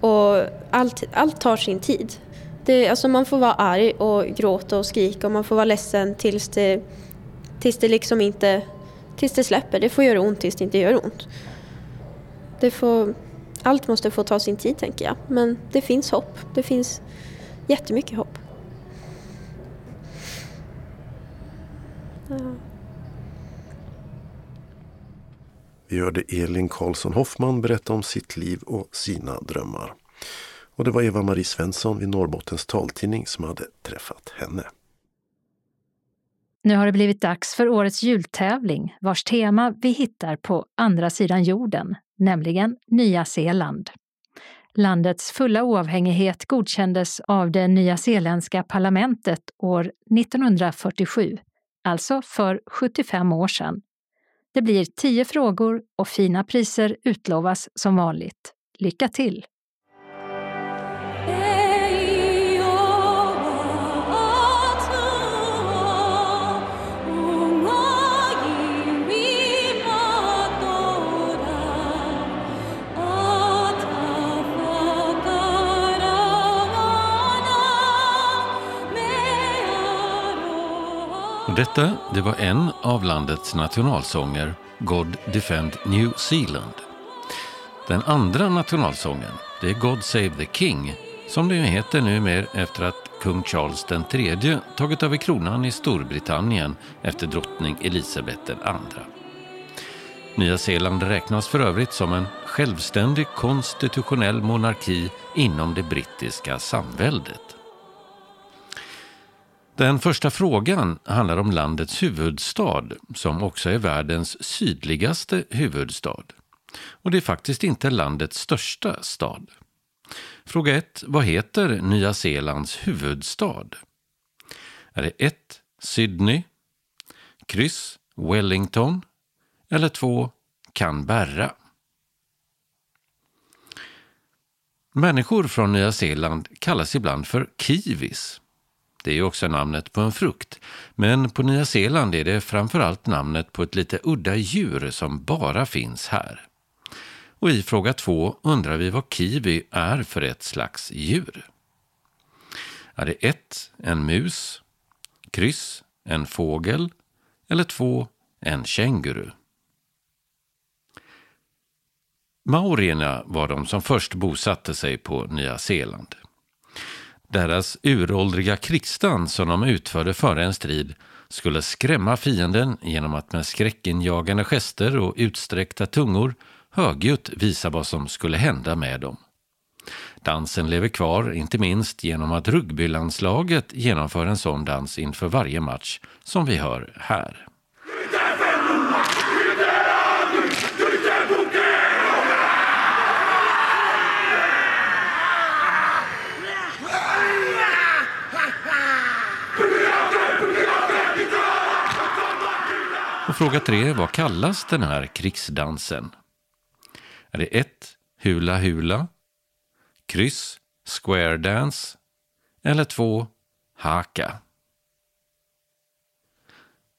Och allt, allt tar sin tid. Det, alltså man får vara arg och gråta och skrika och man får vara ledsen tills det, tills det liksom inte tills det släpper. Det får göra ont tills det inte gör ont. Det får, allt måste få ta sin tid tänker jag. Men det finns hopp. Det finns jättemycket hopp. Ja. Vi hörde Elin Karlsson Hoffman berätta om sitt liv och sina drömmar. Och det var Eva-Marie Svensson vid Norrbottens taltidning som hade träffat henne. Nu har det blivit dags för årets jultävling vars tema vi hittar på andra sidan jorden, nämligen Nya Zeeland. Landets fulla oavhängighet godkändes av det nyzeeländska parlamentet år 1947, alltså för 75 år sedan. Det blir tio frågor och fina priser utlovas som vanligt. Lycka till! Detta det var en av landets nationalsånger, God Defend New Zealand. Den andra nationalsången, det är God Save the King, som det heter numera efter att kung Charles III tagit över kronan i Storbritannien efter drottning Elisabeth II. Nya Zeeland räknas för övrigt som en självständig konstitutionell monarki inom det brittiska samväldet. Den första frågan handlar om landets huvudstad, som också är världens sydligaste huvudstad. Och det är faktiskt inte landets största stad. Fråga 1. Vad heter Nya Zeelands huvudstad? Är det 1. Sydney, kryss Wellington eller 2. Canberra? Människor från Nya Zeeland kallas ibland för kiwis. Det är också namnet på en frukt. Men på Nya Zeeland är det framförallt namnet på ett lite udda djur som bara finns här. Och i fråga två undrar vi vad kiwi är för ett slags djur. Är det ett, en mus, kryss, en fågel eller två, en känguru? Maorierna var de som först bosatte sig på Nya Zeeland. Deras uråldriga krigsdans som de utförde före en strid skulle skrämma fienden genom att med skräckinjagande gester och utsträckta tungor högljutt visa vad som skulle hända med dem. Dansen lever kvar, inte minst genom att rugbylandslaget genomför en sån dans inför varje match, som vi hör här. Fråga tre, vad kallas den här krigsdansen? Är det 1. Hula Hula, kryss Square Dance eller 2. Haka?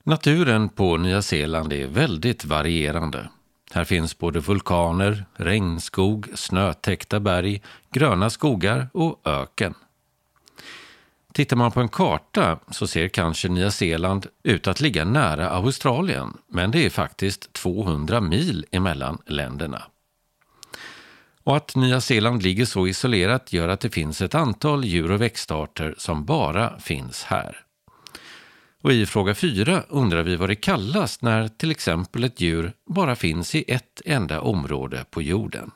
Naturen på Nya Zeeland är väldigt varierande. Här finns både vulkaner, regnskog, snötäckta berg, gröna skogar och öken. Tittar man på en karta så ser kanske Nya Zeeland ut att ligga nära Australien, men det är faktiskt 200 mil emellan länderna. Och att Nya Zeeland ligger så isolerat gör att det finns ett antal djur och växtarter som bara finns här. Och i fråga 4 undrar vi vad det kallas när till exempel ett djur bara finns i ett enda område på jorden.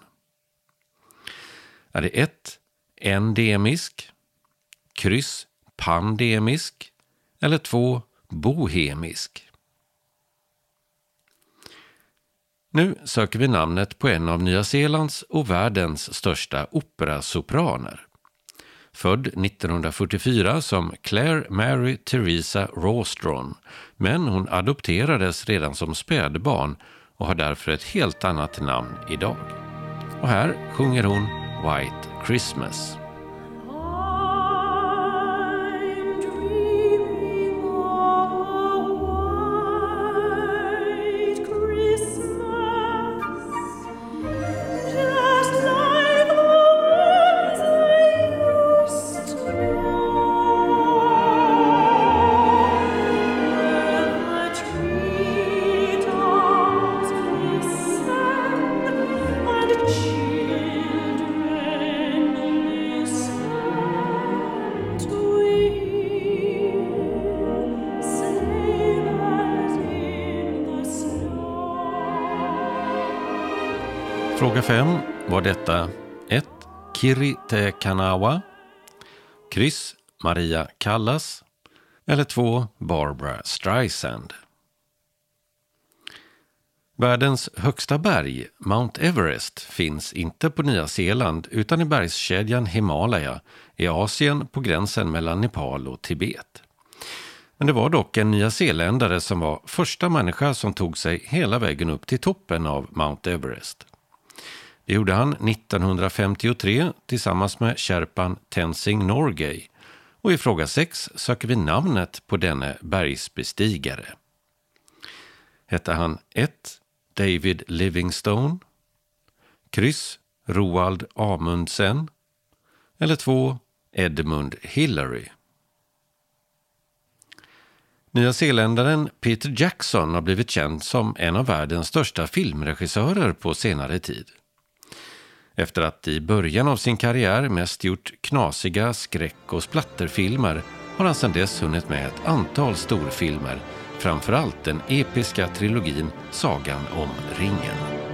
Är det 1. Endemisk, kryss pandemisk eller 2. Bohemisk. Nu söker vi namnet på en av Nya Zeelands och världens största operasopraner. Född 1944 som Claire Mary Theresa Rawstron, men hon adopterades redan som spädbarn och har därför ett helt annat namn idag. Och här sjunger hon White Christmas. Kiri Te Kanawa Kryss Maria Callas eller 2. Barbara Streisand. Världens högsta berg, Mount Everest, finns inte på Nya Zeeland utan i bergskedjan Himalaya i Asien på gränsen mellan Nepal och Tibet. Men det var dock en nyzeeländare som var första människa som tog sig hela vägen upp till toppen av Mount Everest. Det gjorde han 1953 tillsammans med Sherpan Tenzing Norgay. Och i fråga 6 söker vi namnet på denne bergsbestigare. Hette han 1. David Livingstone, kryss Roald Amundsen eller 2. Edmund Hillary. Nya zeeländaren Peter Jackson har blivit känd som en av världens största filmregissörer på senare tid. Efter att i början av sin karriär mest gjort knasiga skräck och splatterfilmer har han sedan dess hunnit med ett antal storfilmer, framförallt den episka trilogin Sagan om ringen.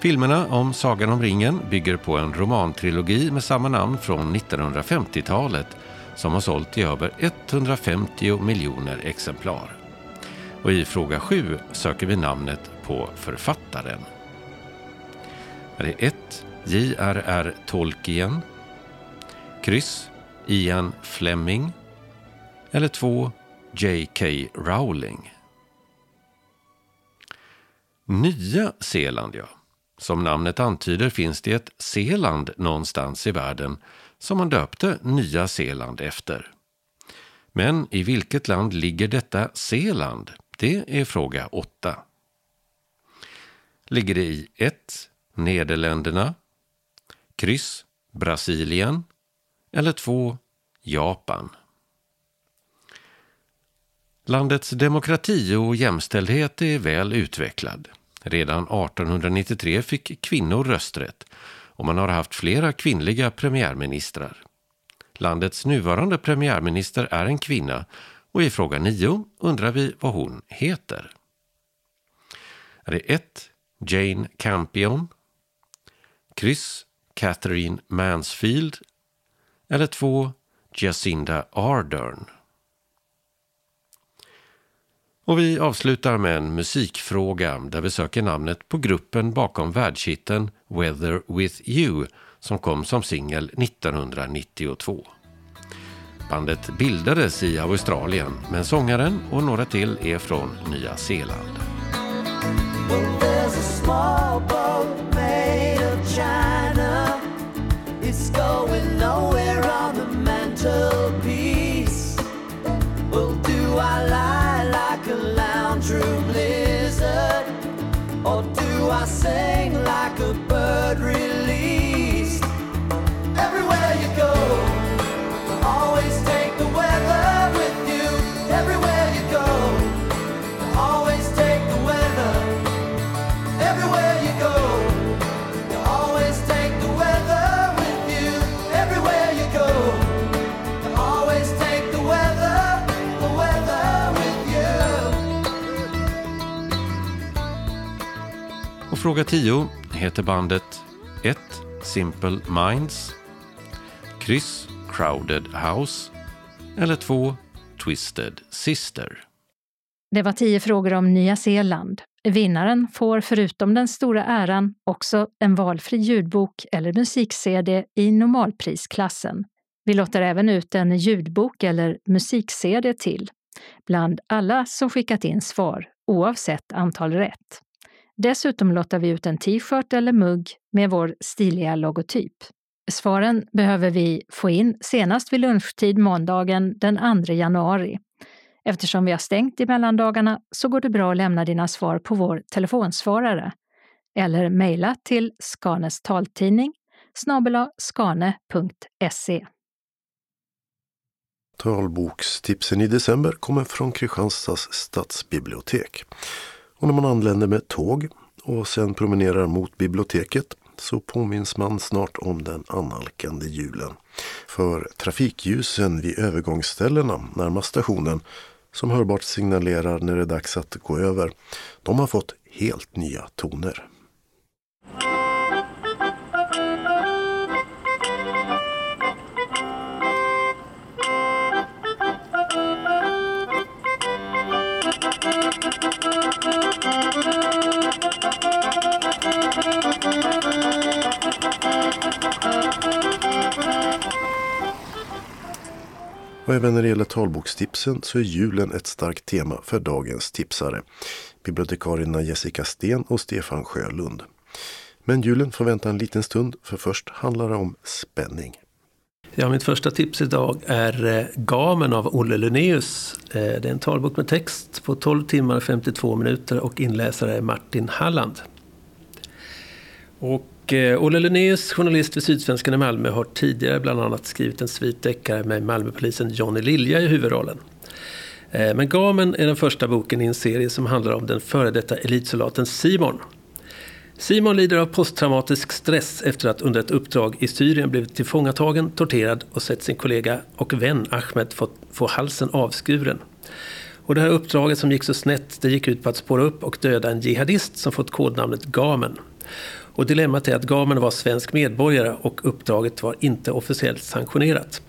Filmerna om Sagan om ringen bygger på en romantrilogi med samma namn från 1950-talet som har sålt i över 150 miljoner exemplar. Och i fråga 7 söker vi namnet på författaren. Det är 1. J.R.R. Tolkien. Kryss. Ian Fleming. Eller 2. J.K. Rowling. Nya Zeeland, ja. Som namnet antyder finns det ett Zeeland någonstans i världen som man döpte Nya Zeeland efter. Men i vilket land ligger detta Zeeland? Det är fråga 8. Ligger det i 1. Nederländerna, kryss Brasilien eller 2. Japan? Landets demokrati och jämställdhet är väl utvecklad. Redan 1893 fick kvinnor rösträtt och man har haft flera kvinnliga premiärministrar. Landets nuvarande premiärminister är en kvinna och i fråga 9 undrar vi vad hon heter. Är det 1. Jane Campion? Kryss Catherine Mansfield? Eller 2. Jacinda Ardern? Och vi avslutar med en musikfråga där vi söker namnet på gruppen bakom världshitten Weather With You som kom som singel 1992. Bandet bildades i Australien men sångaren och några till är från Nya Zeeland. Or do I sing like a bird fråga 10 heter bandet 1. Simple Minds kryss Crowded House eller två Twisted Sister. Det var tio frågor om Nya Zeeland. Vinnaren får förutom den stora äran också en valfri ljudbok eller musik-CD i normalprisklassen. Vi låter även ut en ljudbok eller musik-CD till, bland alla som skickat in svar, oavsett antal rätt. Dessutom lottar vi ut en t-shirt eller mugg med vår stiliga logotyp. Svaren behöver vi få in senast vid lunchtid måndagen den 2 januari. Eftersom vi har stängt i mellandagarna så går det bra att lämna dina svar på vår telefonsvarare eller mejla till Skanes taltidning skane.se. Talbokstipsen i december kommer från Kristianstads stadsbibliotek. Och när man anländer med tåg och sen promenerar mot biblioteket så påminns man snart om den annalkande julen. För trafikljusen vid övergångsställena närmast stationen som hörbart signalerar när det är dags att gå över. De har fått helt nya toner. Och även när det gäller talbokstipsen så är julen ett starkt tema för dagens tipsare. Bibliotekarierna Jessica Sten och Stefan Sjölund. Men julen får vänta en liten stund för först handlar det om spänning. Ja, mitt första tips idag är eh, Gamen av Olle Linnaeus. Eh, det är en talbok med text på 12 timmar och 52 minuter och inläsare är Martin Halland. Och och eh, Olle Linnaeus, journalist vid Sydsvenskan i Malmö, har tidigare bland annat skrivit en svit deckare med Malmöpolisen Johnny Lilja i huvudrollen. Eh, men Gamen är den första boken i en serie som handlar om den före detta elitsoldaten Simon Simon lider av posttraumatisk stress efter att under ett uppdrag i Syrien blivit tillfångatagen, torterad och sett sin kollega och vän Ahmed få, få halsen avskuren. Och det här uppdraget som gick så snett, det gick ut på att spåra upp och döda en jihadist som fått kodnamnet Gamen. Och dilemmat är att Gamen var svensk medborgare och uppdraget var inte officiellt sanktionerat.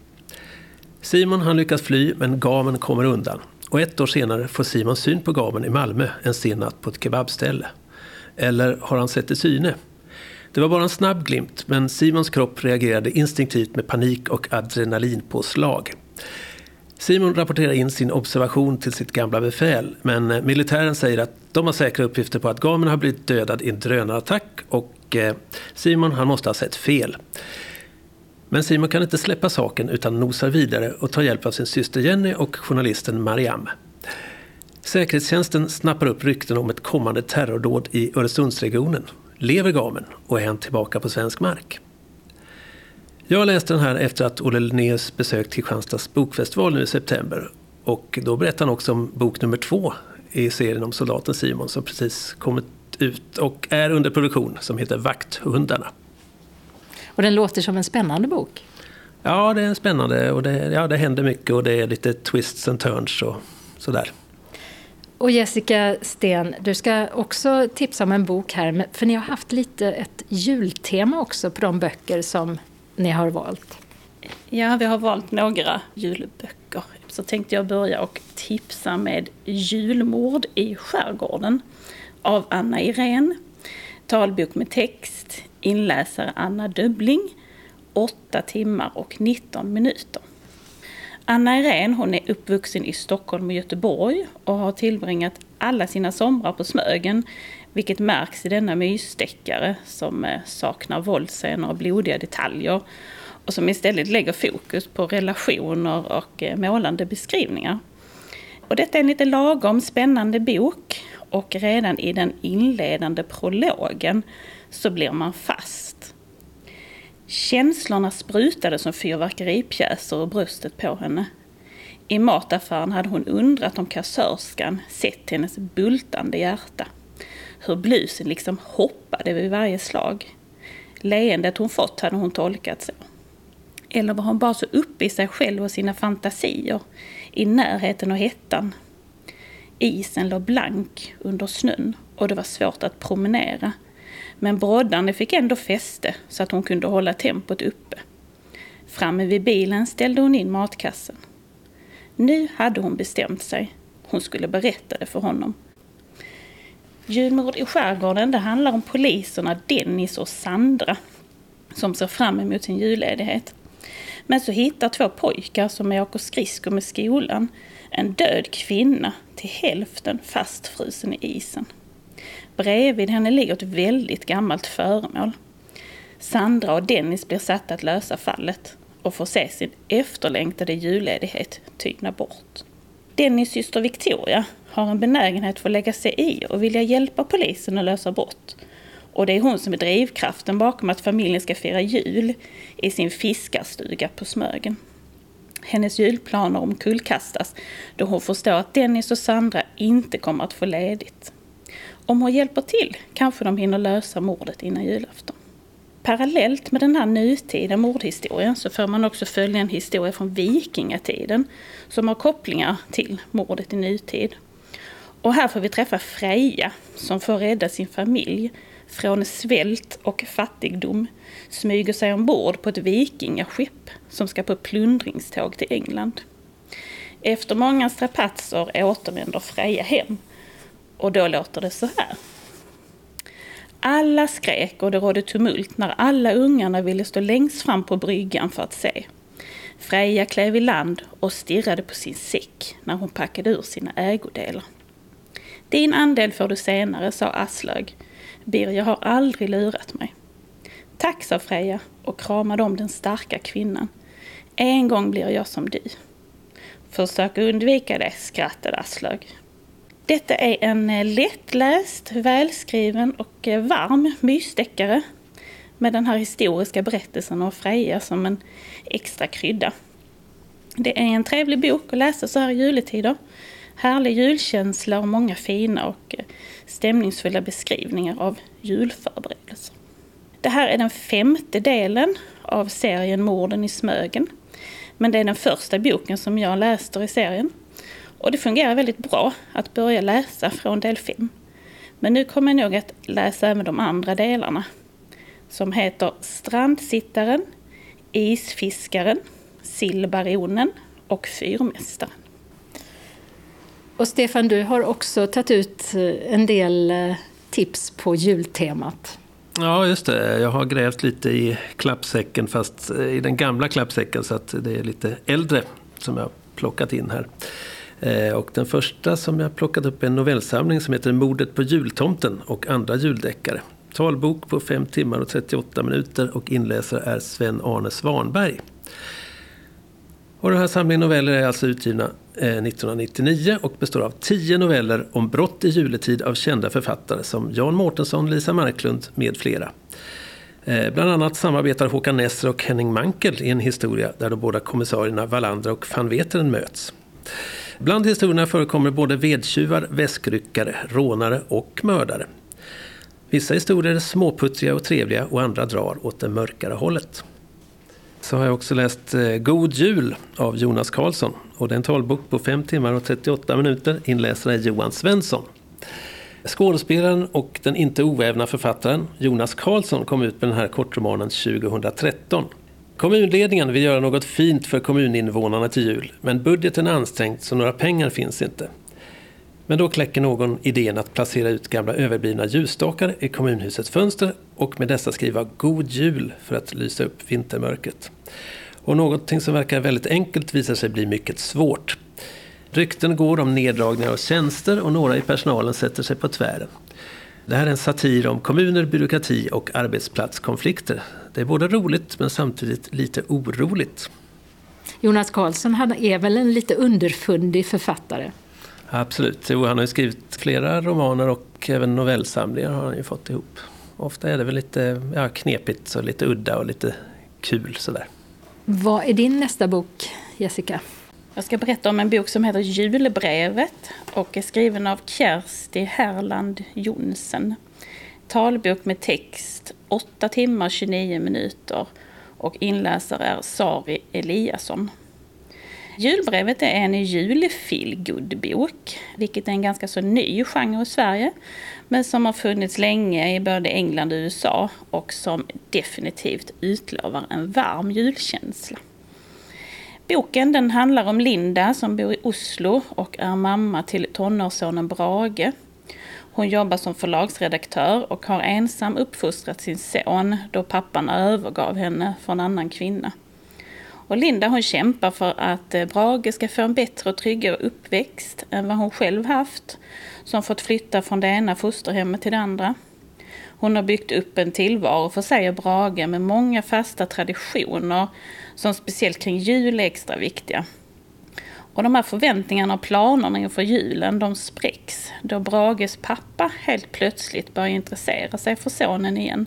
Simon han lyckas fly men Gamen kommer undan. Och ett år senare får Simon syn på Gamen i Malmö en sen natt på ett kebabställe. Eller har han sett i syne? Det var bara en snabb glimt, men Simons kropp reagerade instinktivt med panik och adrenalinpåslag. Simon rapporterar in sin observation till sitt gamla befäl, men militären säger att de har säkra uppgifter på att Gamen har blivit dödad i en drönarattack och och eh, Simon han måste ha sett fel. Men Simon kan inte släppa saken utan nosar vidare och tar hjälp av sin syster Jenny och journalisten Mariam. Säkerhetstjänsten snappar upp rykten om ett kommande terrordåd i Öresundsregionen. Lever gamen och är han tillbaka på svensk mark? Jag läste den här efter att Olle Linnéus besökt Kristianstads bokfestival nu i september. Och då berättade han också om bok nummer två i serien om soldaten Simon som precis kommit ut och är under produktion som heter Vakthundarna. Och den låter som en spännande bok. Ja, det är spännande och det, ja, det händer mycket och det är lite twists and turns och sådär. Och Jessica Sten, du ska också tipsa om en bok här, för ni har haft lite ett jultema också på de böcker som ni har valt. Ja, vi har valt några julböcker. Så tänkte jag börja och tipsa med Julmord i skärgården av Anna Irene. Talbok med text, inläsare Anna Dubbling, 8 timmar och 19 minuter. Anna Irene hon är uppvuxen i Stockholm och Göteborg och har tillbringat alla sina somrar på Smögen, vilket märks i denna mysdeckare som eh, saknar våldsscener och blodiga detaljer och som istället lägger fokus på relationer och eh, målande beskrivningar. Och detta är en lite lagom spännande bok och redan i den inledande prologen så blir man fast. Känslorna sprutade som fyrverkeripjäser ur bröstet på henne. I mataffären hade hon undrat om kassörskan sett hennes bultande hjärta. Hur blusen liksom hoppade vid varje slag. Leendet hon fått hade hon tolkat så. Eller var hon bara så uppe i sig själv och sina fantasier, i närheten och hettan? Isen låg blank under snön och det var svårt att promenera men broddarna fick ändå fäste så att hon kunde hålla tempot uppe. Framme vid bilen ställde hon in matkassen. Nu hade hon bestämt sig. Hon skulle berätta det för honom. Julmord i skärgården det handlar om poliserna Dennis och Sandra som ser fram emot sin julledighet. Men så hittar två pojkar som åker skridskor med skolan en död kvinna till hälften fastfrusen i isen. Bredvid henne ligger ett väldigt gammalt föremål. Sandra och Dennis blir satta att lösa fallet och får se sin efterlängtade julledighet tyna bort. Dennis syster Victoria har en benägenhet för att lägga sig i och vilja hjälpa polisen att lösa brott. Och det är hon som är drivkraften bakom att familjen ska fira jul i sin fiskarstuga på Smögen. Hennes julplaner omkullkastas då hon förstår att Dennis och Sandra inte kommer att få ledigt. Om hon hjälper till kanske de hinner lösa mordet innan julafton. parallellt med den här nutida mordhistorien så får man också följa en historia från vikingatiden som har kopplingar till mordet i nutid. Och här får vi träffa Freja som får rädda sin familj från svält och fattigdom, smyger sig ombord på ett vikingaskepp som ska på plundringståg till England. Efter många strapatser återvänder Freja hem och då låter det så här. Alla skrek och det rådde tumult när alla ungarna ville stå längst fram på bryggan för att se. Freja klev i land och stirrade på sin säck när hon packade ur sina ägodelar. Din andel får du senare, sa Aslög. Birger har aldrig lurat mig. Tack, sa Freja och kramade om den starka kvinnan. En gång blir jag som du. Försök undvika det, skrattade Aslög. Detta är en eh, lättläst, välskriven och eh, varm mysdeckare med den här historiska berättelsen om Freja som en extra krydda. Det är en trevlig bok att läsa så här i juletider. Härlig julkänsla och många fina och eh, stämningsfulla beskrivningar av julförberedelser. Det här är den femte delen av serien Morden i Smögen. Men det är den första boken som jag läste i serien. Och det fungerar väldigt bra att börja läsa från del 5. Men nu kommer jag nog att läsa även de andra delarna. Som heter Strandsittaren, Isfiskaren, Sillbaronen och Fyrmästaren. Och Stefan, du har också tagit ut eh, en del eh, tips på jultemat. Ja, just det. Jag har grävt lite i klappsäcken, fast eh, i den gamla klappsäcken, så att det är lite äldre som jag har plockat in här. Och den första som jag plockat upp är en novellsamling som heter Mordet på jultomten och andra juldeckare. Talbok på 5 timmar och 38 minuter och inläsare är Sven-Arne Svanberg. Och den här samlingen noveller är alltså utgivna Eh, 1999 och består av tio noveller om brott i juletid av kända författare som Jan Mårtensson, Lisa Marklund med flera. Eh, bland annat samarbetar Håkan Nesser och Henning Mankel i en historia där de båda kommissarierna Wallander och van Veteren möts. Bland historierna förekommer både vedtjuvar, väskryckare, rånare och mördare. Vissa historier är småputtriga och trevliga och andra drar åt det mörkare hållet så har jag också läst eh, God Jul av Jonas Karlsson. Och det är en talbok på 5 timmar och 38 minuter. Inläsare är Johan Svensson. Skådespelaren och den inte ovävna författaren Jonas Karlsson kom ut med den här kortromanen 2013. Kommunledningen vill göra något fint för kommuninvånarna till jul, men budgeten är ansträngd så några pengar finns inte. Men då kläcker någon idén att placera ut gamla överblivna ljusstakar i kommunhusets fönster och med dessa skriva God Jul för att lysa upp vintermörkret. Och någonting som verkar väldigt enkelt visar sig bli mycket svårt. Rykten går om neddragningar av tjänster och några i personalen sätter sig på tvären. Det här är en satir om kommuner, byråkrati och arbetsplatskonflikter. Det är både roligt men samtidigt lite oroligt. Jonas Karlsson är väl en lite underfundig författare? Absolut. Jo, han har ju skrivit flera romaner och även novellsamlingar har han ju fått ihop. Ofta är det väl lite ja, knepigt och lite udda och lite kul sådär. Vad är din nästa bok, Jessica? Jag ska berätta om en bok som heter Julbrevet och är skriven av Kersti Herland Jonsen. Talbok med text, 8 timmar 29 minuter och inläsare är Sari Eliasson. Julbrevet är en julfeelgood-bok, vilket är en ganska så ny genre i Sverige, men som har funnits länge i både England och USA och som definitivt utlovar en varm julkänsla. Boken den handlar om Linda som bor i Oslo och är mamma till tonårssonen Brage. Hon jobbar som förlagsredaktör och har ensam uppfostrat sin son då pappan övergav henne för en annan kvinna. Och Linda hon kämpar för att eh, Brage ska få en bättre och tryggare uppväxt än vad hon själv haft, som fått flytta från det ena fosterhemmet till det andra. Hon har byggt upp en tillvaro för sig och Brage med många fasta traditioner som speciellt kring jul är extra viktiga. Och de här förväntningarna och planerna inför julen de spräcks då Brages pappa helt plötsligt börjar intressera sig för sonen igen.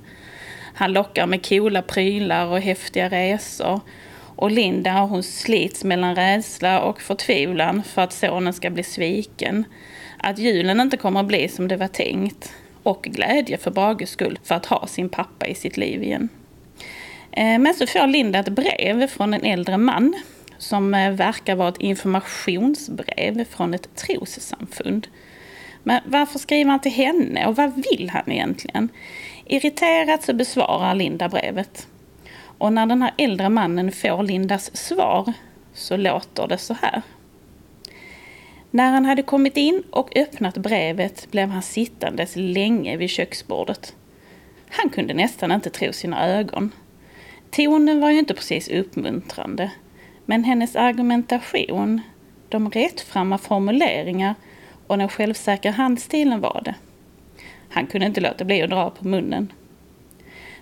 Han lockar med coola prylar och häftiga resor och Linda hon slits mellan rädsla och förtvivlan för att sonen ska bli sviken. Att julen inte kommer att bli som det var tänkt. Och glädje för Brages skull för att ha sin pappa i sitt liv igen. Eh, men så får Linda ett brev från en äldre man som eh, verkar vara ett informationsbrev från ett trossamfund. Men varför skriver han till henne och vad vill han egentligen? Irriterat så besvarar Linda brevet. Och när den här äldre mannen får Lindas svar så låter det så här. När han hade kommit in och öppnat brevet blev han sittandes länge vid köksbordet. Han kunde nästan inte tro sina ögon. Tonen var ju inte precis uppmuntrande. Men hennes argumentation, de rättframma formuleringar och den självsäkra handstilen var det. Han kunde inte låta bli att dra på munnen.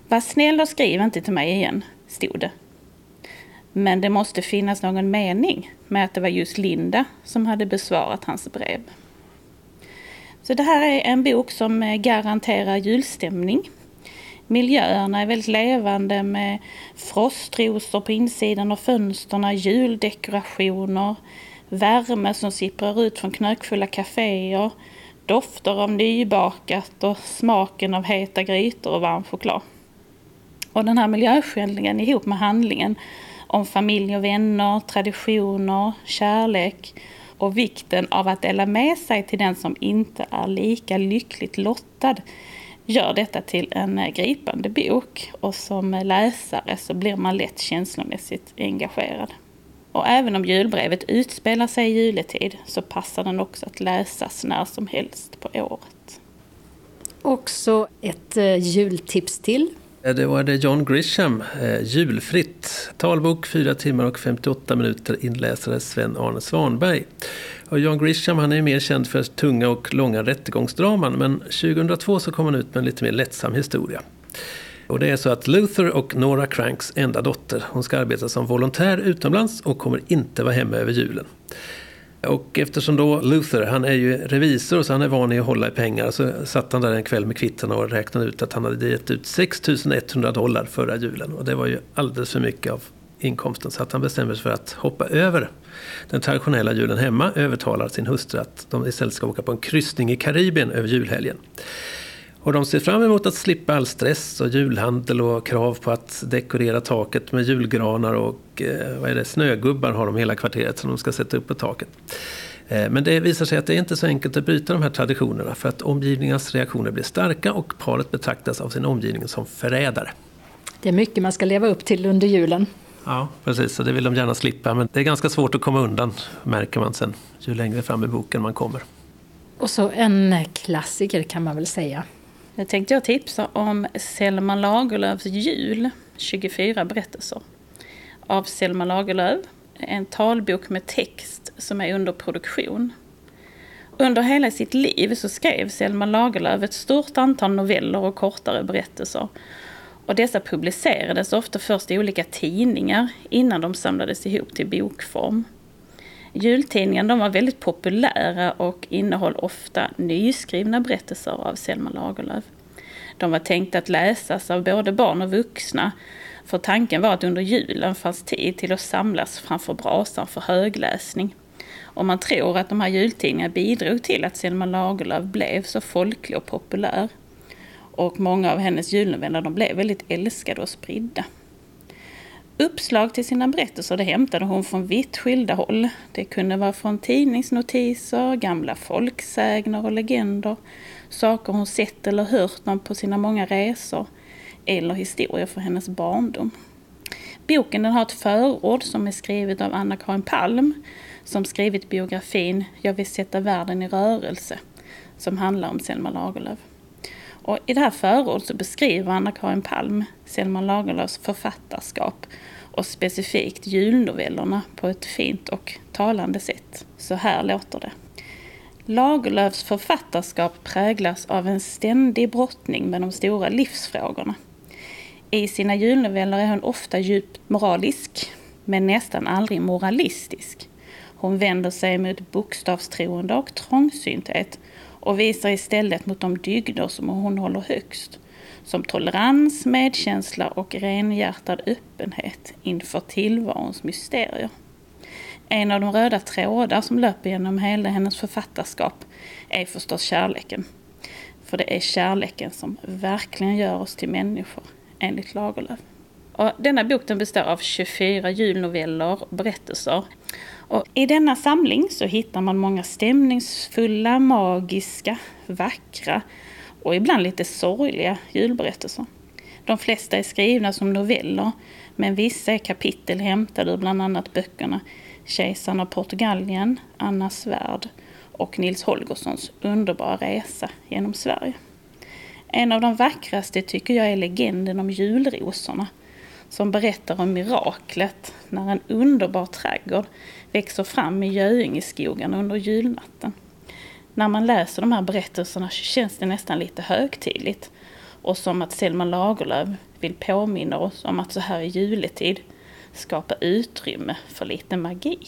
Var snäll och skriv inte till mig igen, stod det. Men det måste finnas någon mening med att det var just Linda som hade besvarat hans brev. Så det här är en bok som eh, garanterar julstämning. Miljöerna är väldigt levande med frostrosor på insidan av fönsterna, juldekorationer, värme som sipprar ut från knökfulla kaféer, dofter av nybakat och smaken av heta grytor och varm choklad. Och den här miljöskildringen ihop med handlingen om familj och vänner, traditioner, kärlek och vikten av att dela med sig till den som inte är lika lyckligt lottad gör detta till en eh, gripande bok och som läsare så blir man lätt känslomässigt engagerad. Och även om julbrevet utspelar sig i juletid så passar den också att läsas när som helst på året. Också ett eh, jultips till. Eh, det var det John Grisham, eh, Julfritt. Talbok 4 timmar och 58 minuter, inläsare Sven-Arne Svanberg. Och John Grisham han är mer känd för tunga och långa rättegångsdraman men 2002 så kom han ut med en lite mer lättsam historia. Och det är så att Luther och Nora Cranks enda dotter, hon ska arbeta som volontär utomlands och kommer inte vara hemma över julen. Och eftersom då Luther, han är ju revisor så han är van i att hålla i pengar. Så satt han där en kväll med kvittarna och räknade ut att han hade gett ut 6100 dollar förra julen. Och det var ju alldeles för mycket av inkomsten. Så att han bestämmer sig för att hoppa över den traditionella julen hemma. Övertalar sin hustru att de istället ska åka på en kryssning i Karibien över julhelgen. Och de ser fram emot att slippa all stress och julhandel och krav på att dekorera taket med julgranar och eh, vad är det, snögubbar har de hela kvarteret som de ska sätta upp på taket. Eh, men det visar sig att det är inte så enkelt att bryta de här traditionerna för att omgivningens reaktioner blir starka och paret betraktas av sin omgivning som förrädare. Det är mycket man ska leva upp till under julen. Ja, precis. Och det vill de gärna slippa. Men det är ganska svårt att komma undan, märker man sen, ju längre fram i boken man kommer. Och så en klassiker kan man väl säga. Nu tänkte jag tipsa om Selma Lagerlöfs jul, 24 berättelser. Av Selma Lagerlöf, en talbok med text som är under produktion. Under hela sitt liv så skrev Selma Lagerlöf ett stort antal noveller och kortare berättelser. Och dessa publicerades ofta först i olika tidningar innan de samlades ihop till bokform. Jultidningarna var väldigt populära och innehöll ofta nyskrivna berättelser av Selma Lagerlöf. De var tänkta att läsas av både barn och vuxna för tanken var att under julen fanns tid till att samlas framför brasan för högläsning. Och man tror att de här jultidningarna bidrog till att Selma Lagerlöf blev så folklig och populär. Och många av hennes julnoveller de blev väldigt älskade och spridda. Uppslag till sina berättelser det hämtade hon från vitt skilda håll. Det kunde vara från tidningsnotiser, gamla folksägner och legender, saker hon sett eller hört om på sina många resor eller historier från hennes barndom. Boken den har ett förord som är skrivet av Anna-Karin Palm som skrivit biografin Jag vill sätta världen i rörelse som handlar om Selma Lagerlöf. Och I det här förordet så beskriver Anna-Karin Palm Selma Lagerlöfs författarskap och specifikt julnovellerna på ett fint och talande sätt. Så här låter det. Lagerlöfs författarskap präglas av en ständig brottning med de stora livsfrågorna. I sina julnoveller är hon ofta djupt moralisk, men nästan aldrig moralistisk. Hon vänder sig mot bokstavstroende och trångsynthet och visar istället mot de dygder som hon håller högst. Som tolerans, medkänsla och renhjärtad öppenhet inför tillvarons mysterier. En av de röda trådar som löper genom hela hennes författarskap är förstås kärleken. För det är kärleken som verkligen gör oss till människor, enligt Lagerlöf. Och denna bok den består av 24 julnoveller och berättelser. Och I denna samling så hittar man många stämningsfulla, magiska, vackra och ibland lite sorgliga julberättelser. De flesta är skrivna som noveller, men vissa är kapitel hämtade ur bland annat böckerna Kejsaren av Portugalien, Anna Svärd och Nils Holgerssons underbara resa genom Sverige. En av de vackraste tycker jag är legenden om julrosorna som berättar om miraklet när en underbar trädgård växer fram i Göingeskogen under julnatten. När man läser de här berättelserna känns det nästan lite högtidligt och som att Selma Lagerlöf vill påminna oss om att så här i juletid skapa utrymme för lite magi.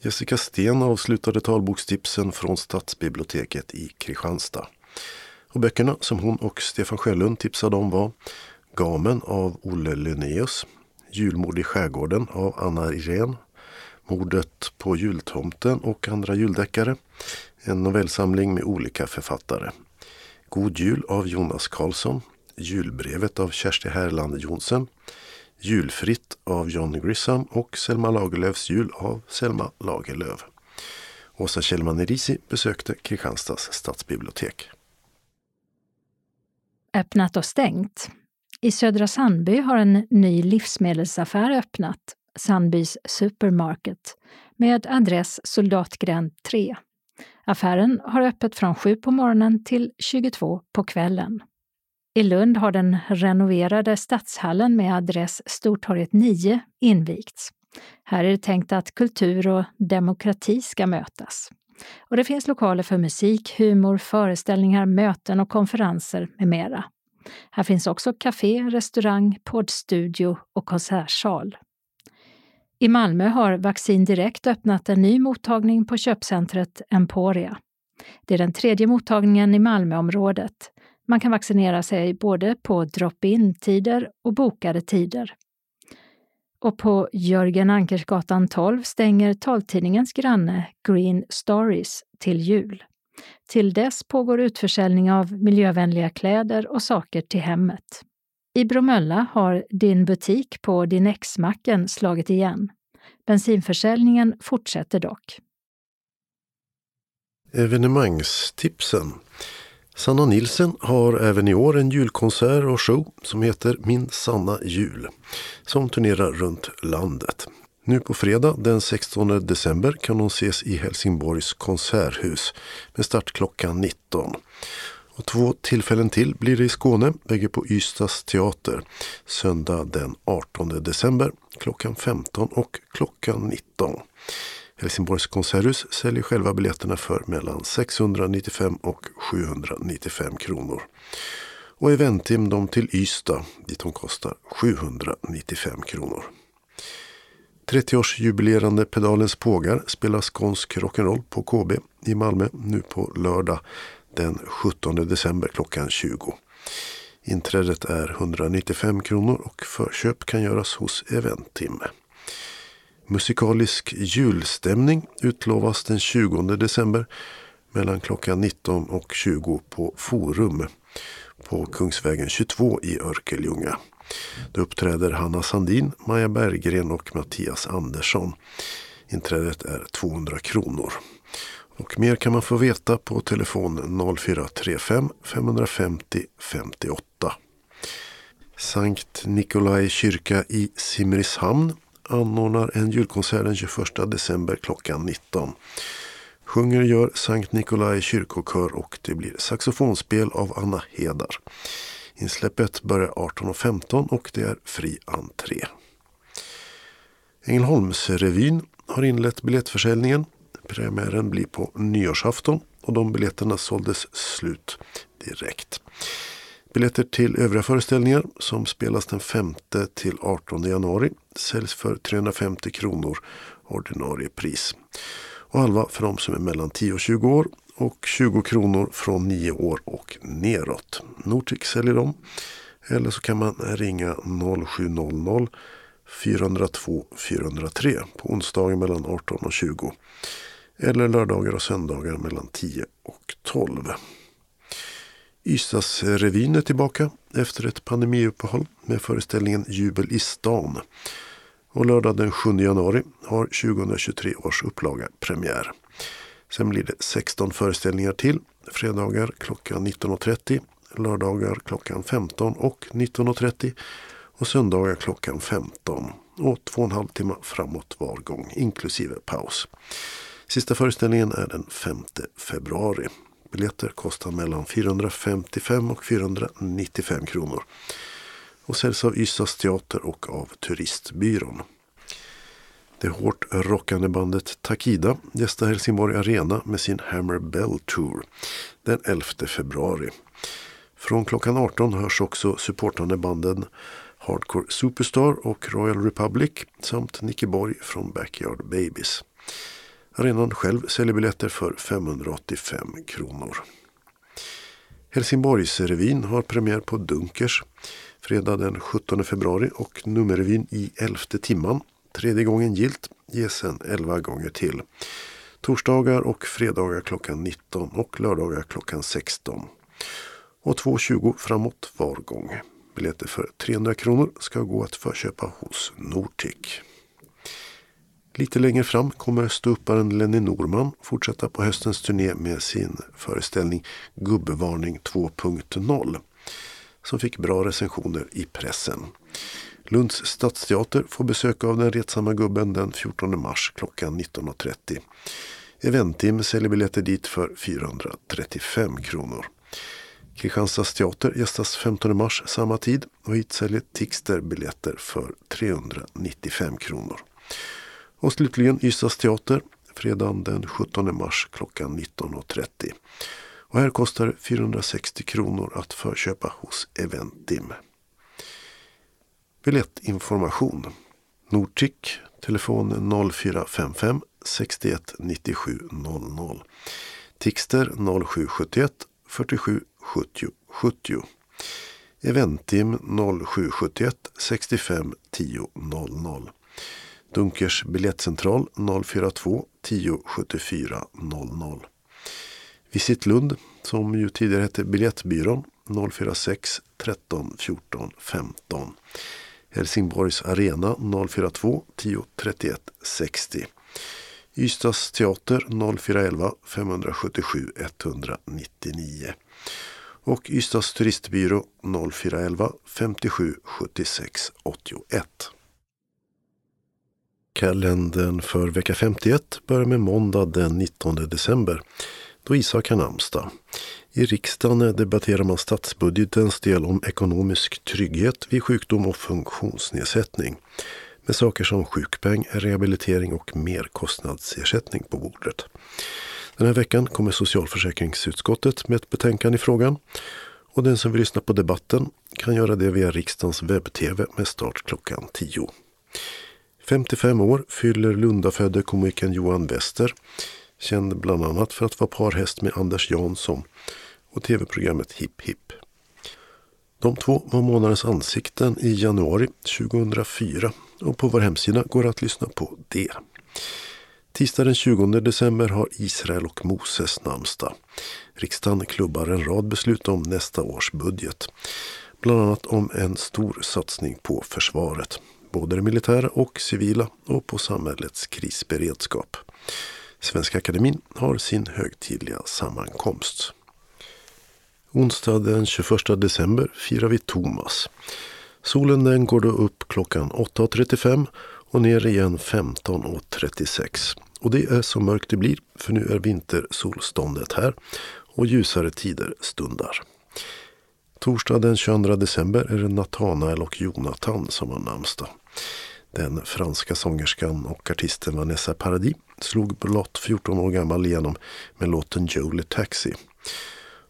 Jessica Sten avslutade talbokstipsen från Stadsbiblioteket i Kristianstad. Och böckerna som hon och Stefan Sjölund tipsade om var Gamen av Olle Linnaeus, Julmord i skärgården av Anna Irene, Mordet på jultomten och andra juldeckare, en novellsamling med olika författare. God jul av Jonas Karlsson, Julbrevet av Kersti Härland Jonsen, Julfritt av John Grisham och Selma Lagerlöfs jul av Selma Lagerlöf. Åsa Kjellman Erisi besökte Kristianstads stadsbibliotek. Öppnat och stängt. I Södra Sandby har en ny livsmedelsaffär öppnat, Sandbys Supermarket, med adress Soldatgränd 3. Affären har öppet från 7 på morgonen till 22 på kvällen. I Lund har den renoverade stadshallen med adress Stortorget 9 invigts. Här är det tänkt att kultur och demokrati ska mötas. Och det finns lokaler för musik, humor, föreställningar, möten och konferenser med mera. Här finns också café, restaurang, poddstudio och konsertsal. I Malmö har Vaccin Direkt öppnat en ny mottagning på köpcentret Emporia. Det är den tredje mottagningen i Malmöområdet. Man kan vaccinera sig både på drop-in-tider och bokade tider. Och på Jörgen Ankersgatan 12 stänger taltidningens granne Green Stories till jul. Till dess pågår utförsäljning av miljövänliga kläder och saker till hemmet. I Bromölla har Din butik på Din X-macken slagit igen. Bensinförsäljningen fortsätter dock. Evenemangstipsen. Sanna Nilsen har även i år en julkonsert och show som heter Min sanna jul som turnerar runt landet. Nu på fredag den 16 december kan hon ses i Helsingborgs konserthus med start klockan 19. Och två tillfällen till blir det i Skåne, bägge på Ystads teater. Söndag den 18 december klockan 15 och klockan 19. Helsingborgs konserthus säljer själva biljetterna för mellan 695 och 795 kronor. Och Eventim de till Ystad dit de kostar 795 kronor. 30-årsjubilerande Pedalens pågar spelar skånsk rock'n'roll på KB i Malmö nu på lördag den 17 december klockan 20. Inträdet är 195 kronor och förköp kan göras hos Eventim. Musikalisk julstämning utlovas den 20 december mellan klockan 19 och 20 på Forum på Kungsvägen 22 i Örkelljunga. Då uppträder Hanna Sandin, Maja Berggren och Mattias Andersson. Inträdet är 200 kronor. Och mer kan man få veta på telefon 0435 550 58. Sankt Nikolai kyrka i Simrishamn anordnar en julkonsert den 21 december klockan 19. Sjunger gör Sankt Nikolai kyrkokör och det blir saxofonspel av Anna Hedar. Insläppet börjar 18.15 och det är fri entré. Ängelholmsrevyn har inlett biljettförsäljningen. Premiären blir på nyårsafton och de biljetterna såldes slut direkt. Biljetter till övriga föreställningar som spelas den 5 till 18 januari säljs för 350 kronor ordinarie pris. Och halva för de som är mellan 10 och 20 år och 20 kronor från 9 år och neråt. Nortic säljer dem. Eller så kan man ringa 0700 402 403 på onsdagen mellan 18 och 20. Eller lördagar och söndagar mellan 10 och 12. Ystadsrevyn är tillbaka efter ett pandemiuppehåll med föreställningen Jubel i stan. Och lördag den 7 januari har 2023 års upplaga premiär. Sen blir det 16 föreställningar till. Fredagar klockan 19.30, lördagar klockan 15 och 19.30 och söndagar klockan 15 och två och en halv timme framåt var gång inklusive paus. Sista föreställningen är den 5 februari. Biljetter kostar mellan 455 och 495 kronor och säljs av Ystads teater och av Turistbyrån. Det hårt rockande bandet Takida gästar Helsingborg Arena med sin Hammer Bell Tour den 11 februari. Från klockan 18 hörs också supportande banden Hardcore Superstar och Royal Republic samt Nicky Borg från Backyard Babies. Arenan själv säljer biljetter för 585 kronor. Helsingborgsrevyn har premiär på Dunkers fredag den 17 februari och nummerrevyn i elfte timman. Tredje gången gilt ges sen 11 gånger till. Torsdagar och fredagar klockan 19 och lördagar klockan 16. Och 2.20 framåt var gång. Biljetter för 300 kronor ska gå att förköpa hos Nortic. Lite längre fram kommer ståupparen Lenny Norman fortsätta på höstens turné med sin föreställning Gubbevarning 2.0 som fick bra recensioner i pressen. Lunds stadsteater får besök av den retsamma gubben den 14 mars klockan 19.30. Eventim säljer biljetter dit för 435 kronor. Kristianstads teater gästas 15 mars samma tid och hit säljer Tixter biljetter för 395 kronor. Och slutligen Ystads teater fredagen den 17 mars klockan 19.30. Och här kostar det 460 kronor att förköpa hos Eventim. Biljettinformation Nordtick telefon 0455 61 97 00 Tixter 0771 47 70 70 Eventim 0771 65 10 00 Dunkers biljettcentral 042 10 74 00. Visit Lund, som ju tidigare hette Biljettbyrån 046 13 14 15. Helsingborgs Arena 042 10 31 60. Ystads teater 0411 577 199. Och Ystads turistbyrå 0411 57 76 81. Kalendern för vecka 51 börjar med måndag den 19 december då Isak har namnsdag. I riksdagen debatterar man statsbudgetens del om ekonomisk trygghet vid sjukdom och funktionsnedsättning med saker som sjukpeng, rehabilitering och merkostnadsersättning på bordet. Den här veckan kommer socialförsäkringsutskottet med ett betänkande i frågan och den som vill lyssna på debatten kan göra det via riksdagens webb-tv med start klockan 10. 55 år fyller Lundafödde komikern Johan Wester, känd bland annat för att vara parhäst med Anders Jansson och tv-programmet Hipp Hipp. De två var månadens ansikten i januari 2004 och på vår hemsida går det att lyssna på det. Tisdag den 20 december har Israel och Moses namnsdag. Riksdagen klubbar en rad beslut om nästa års budget. Bland annat om en stor satsning på försvaret både det militära och civila och på samhällets krisberedskap. Svenska Akademin har sin högtidliga sammankomst. Onsdag den 21 december firar vi Thomas. Solen den går då upp klockan 8.35 och ner igen 15.36. Och det är så mörkt det blir för nu är vintersolståndet här och ljusare tider stundar. Torsdag den 22 december är det Natanael och Jonathan som har namnsdag. Den franska sångerskan och artisten Vanessa Paradis slog blott 14 år gammal igenom med låten Jolie Taxi.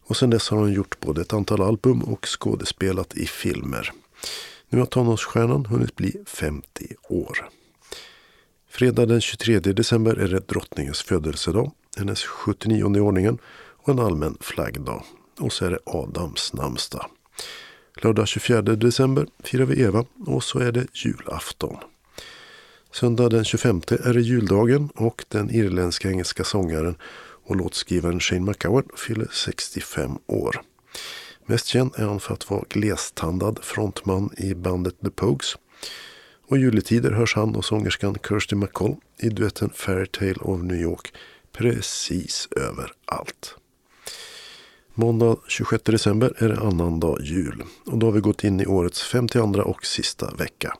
Och sedan dess har hon gjort både ett antal album och skådespelat i filmer. Nu har tonårsstjärnan hunnit bli 50 år. Fredag den 23 december är det drottningens födelsedag, hennes 79 i ordningen och en allmän flaggdag. Och så är det Adams namnsdag. Lördag 24 december firar vi Eva och så är det julafton. Söndag den 25 är det juldagen och den irländska engelska sångaren och låtskrivaren Shane McGowan fyller 65 år. Mest känd är han för att vara glestandad frontman i bandet The Pogues. Och juletider hörs han och sångerskan Kirsty MacColl i duetten Fairytale of New York precis överallt. Måndag 26 december är det annandag jul och då har vi gått in i årets 52 och sista vecka.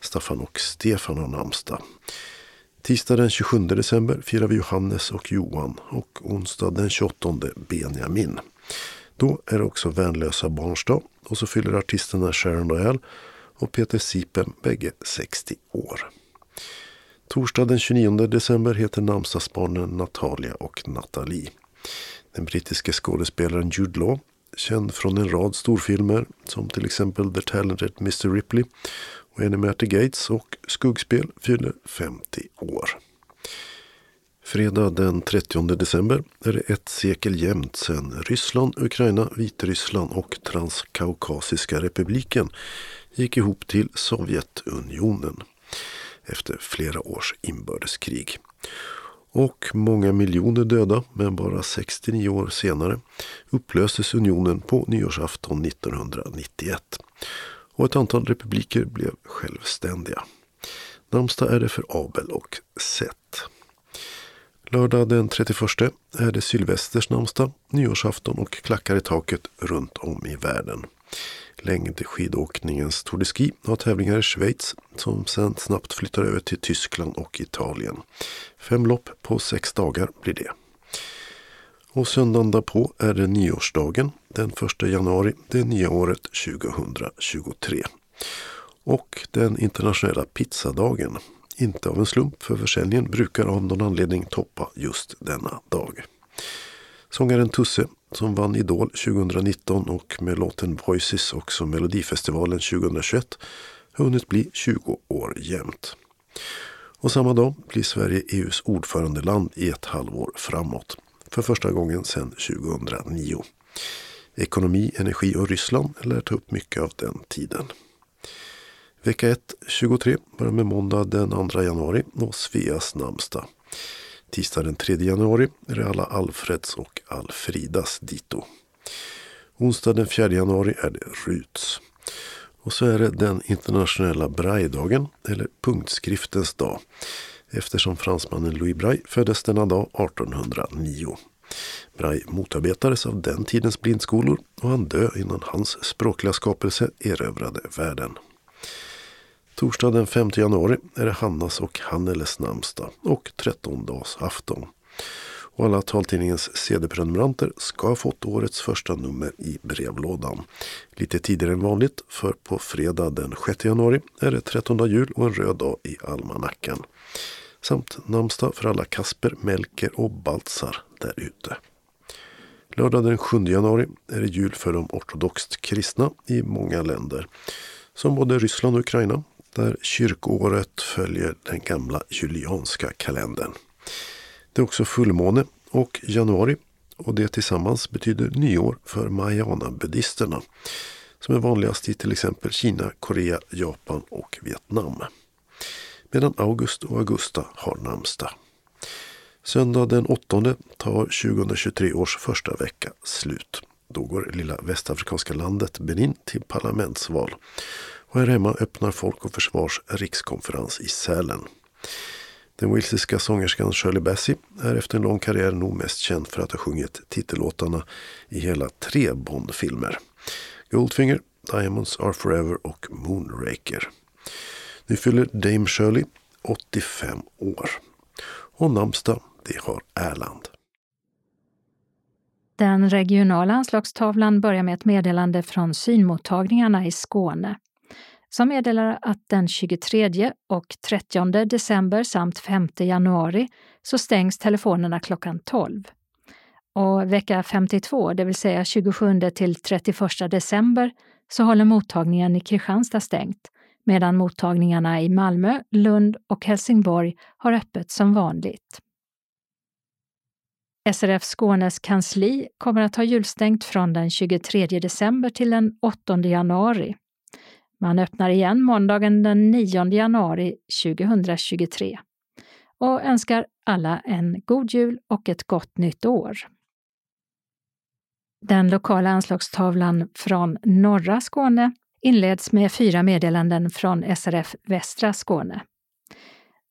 Staffan och Stefan har namnsdag. Tisdag den 27 december firar vi Johannes och Johan och onsdag den 28 Benjamin. Då är det också värnlösa barns dag och så fyller artisterna Sharon Doyle och Peter Sipen bägge 60 år. Torsdag den 29 december heter namnsdagsbarnen Natalia och Nathalie. Den brittiske skådespelaren Jude Law, känd från en rad storfilmer som till exempel The Talented Mr Ripley och Enemy at the Gates och Skuggspel fyller 50 år. Fredag den 30 december är det ett sekel jämnt sedan Ryssland, Ukraina, Vitryssland och Transkaukasiska republiken gick ihop till Sovjetunionen efter flera års inbördeskrig. Och många miljoner döda, men bara 69 år senare upplöstes unionen på nyårsafton 1991. Och ett antal republiker blev självständiga. Namnsdag är det för Abel och Seth. Lördag den 31 är det Sylvesters namnsdag, nyårsafton och klackar i taket runt om i världen. Längdskidåkningens Tour de Ski har tävlingar i Schweiz som sen snabbt flyttar över till Tyskland och Italien. Fem lopp på sex dagar blir det. Och söndagen därpå är det nyårsdagen, den 1 januari, det nya året 2023. Och den internationella pizzadagen. Inte av en slump, för försäljningen brukar av någon anledning toppa just denna dag. Sångaren Tusse, som vann Idol 2019 och med låten Voices också Melodifestivalen 2021, har hunnit bli 20 år jämt. Och samma dag blir Sverige EUs ordförandeland i ett halvår framåt. För första gången sedan 2009. Ekonomi, energi och Ryssland lär ta upp mycket av den tiden. Vecka 1, 23, börjar med måndag den 2 januari och Sveas namnsdag. Tisdag den 3 januari är det alla Alfreds och Alfridas dito. Onsdag den 4 januari är det Ruts. Och så är det den internationella Brailledagen, eller punktskriftens dag. Eftersom fransmannen Louis Braille föddes denna dag 1809. Braille motarbetades av den tidens blindskolor och han dö innan hans språkliga skapelse erövrade världen. Torsdag den 5 januari är det Hannas och Hanneles namnsdag och trettondagsafton. Och alla taltidningens CD-prenumeranter ska ha fått årets första nummer i brevlådan. Lite tidigare än vanligt, för på fredag den 6 januari är det 13 jul och en röd dag i almanackan. Samt namnsdag för alla Kasper, Melker och Baltzar där ute. Lördag den 7 januari är det jul för de ortodoxt kristna i många länder. Som både Ryssland och Ukraina där kyrkoåret följer den gamla julianska kalendern. Det är också fullmåne och januari och det tillsammans betyder nyår för Mahayana-buddhisterna som är vanligast i till exempel Kina, Korea, Japan och Vietnam. Medan August och Augusta har namnsdag. Söndag den 8 tar 2023 års första vecka slut. Då går lilla västafrikanska landet Benin till parlamentsval och här hemma öppnar Folk och Försvars rikskonferens i Sälen. Den walesiska sångerskan Shirley Bassey är efter en lång karriär nog mest känd för att ha sjungit titellåtarna i hela tre Bond-filmer. Goldfinger, Diamonds Are Forever och Moonraker. Nu fyller Dame Shirley 85 år. Och namnsdag, det har Erland. Den regionala anslagstavlan börjar med ett meddelande från synmottagningarna i Skåne som meddelar att den 23 och 30 december samt 5 januari så stängs telefonerna klockan 12. Och vecka 52, det vill säga 27 till 31 december, så håller mottagningen i Kristianstad stängt, medan mottagningarna i Malmö, Lund och Helsingborg har öppet som vanligt. SRF Skånes kansli kommer att ha julstängt från den 23 december till den 8 januari. Man öppnar igen måndagen den 9 januari 2023 och önskar alla en god jul och ett gott nytt år. Den lokala anslagstavlan från norra Skåne inleds med fyra meddelanden från SRF Västra Skåne.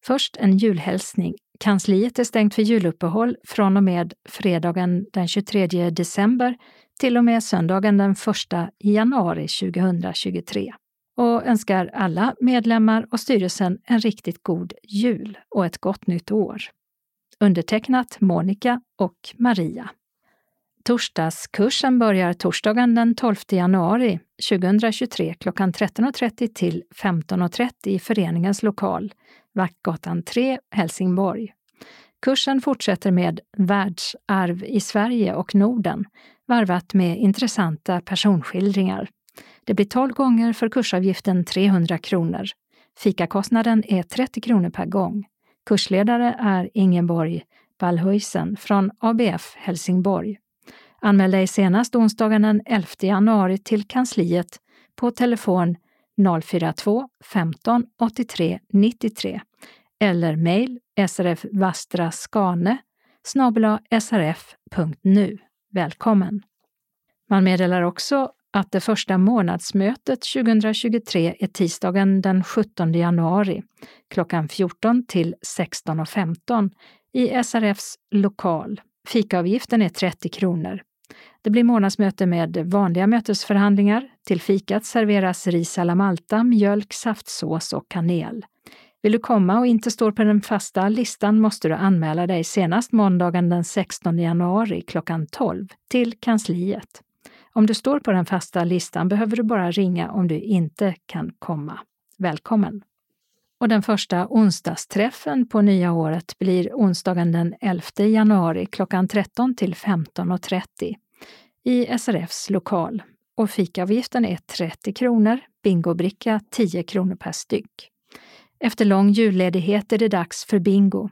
Först en julhälsning. Kansliet är stängt för juluppehåll från och med fredagen den 23 december till och med söndagen den 1 januari 2023 och önskar alla medlemmar och styrelsen en riktigt god jul och ett gott nytt år. Undertecknat Monica och Maria. Torsdagskursen börjar torsdagen den 12 januari 2023 klockan 13.30 till 15.30 i föreningens lokal, Vaktgatan 3, Helsingborg. Kursen fortsätter med Världsarv i Sverige och Norden, varvat med intressanta personskildringar. Det blir 12 gånger för kursavgiften 300 kronor. Fikakostnaden är 30 kronor per gång. Kursledare är Ingeborg Ballhuisen från ABF Helsingborg. Anmäl dig senast onsdagen den 11 januari till kansliet på telefon 042 15 83 93 eller mejl srfvastraskane srf.nu. Välkommen! Man meddelar också att det första månadsmötet 2023 är tisdagen den 17 januari klockan 14 till 16.15 i SRFs lokal. Fikaavgiften är 30 kronor. Det blir månadsmöte med vanliga mötesförhandlingar. Till fikat serveras ris alla Malta, mjölk, saftsås och kanel. Vill du komma och inte står på den fasta listan måste du anmäla dig senast måndagen den 16 januari klockan 12 till kansliet. Om du står på den fasta listan behöver du bara ringa om du inte kan komma. Välkommen! Och den första onsdagsträffen på nya året blir onsdagen den 11 januari klockan 13 till 15.30 i SRFs lokal. Och fikaavgiften är 30 kronor, bingobricka 10 kronor per styck. Efter lång julledighet är det dags för bingo.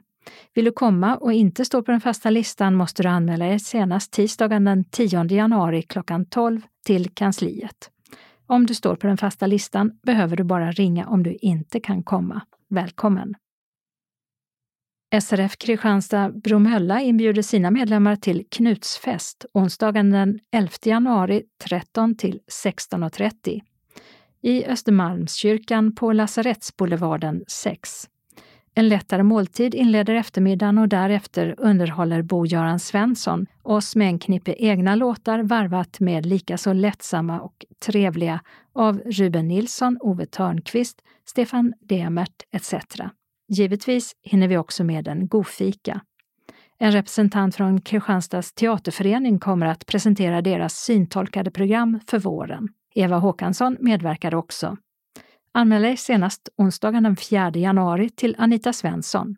Vill du komma och inte stå på den fasta listan måste du anmäla dig senast tisdagen den 10 januari klockan 12 till kansliet. Om du står på den fasta listan behöver du bara ringa om du inte kan komma. Välkommen! SRF Kristianstad Bromölla inbjuder sina medlemmar till Knutsfest onsdagen den 11 januari 13 till 16.30 i Östermalmskyrkan på Lasarettsboulevarden 6. En lättare måltid inleder eftermiddagen och därefter underhåller Bo-Göran Svensson oss med en knippe egna låtar varvat med likaså lättsamma och trevliga av Ruben Nilsson, Ove Törnqvist, Stefan Demert etc. Givetvis hinner vi också med en godfika. En representant från Kristianstads teaterförening kommer att presentera deras syntolkade program för våren. Eva Håkansson medverkar också. Anmäl dig senast onsdagen den 4 januari till Anita Svensson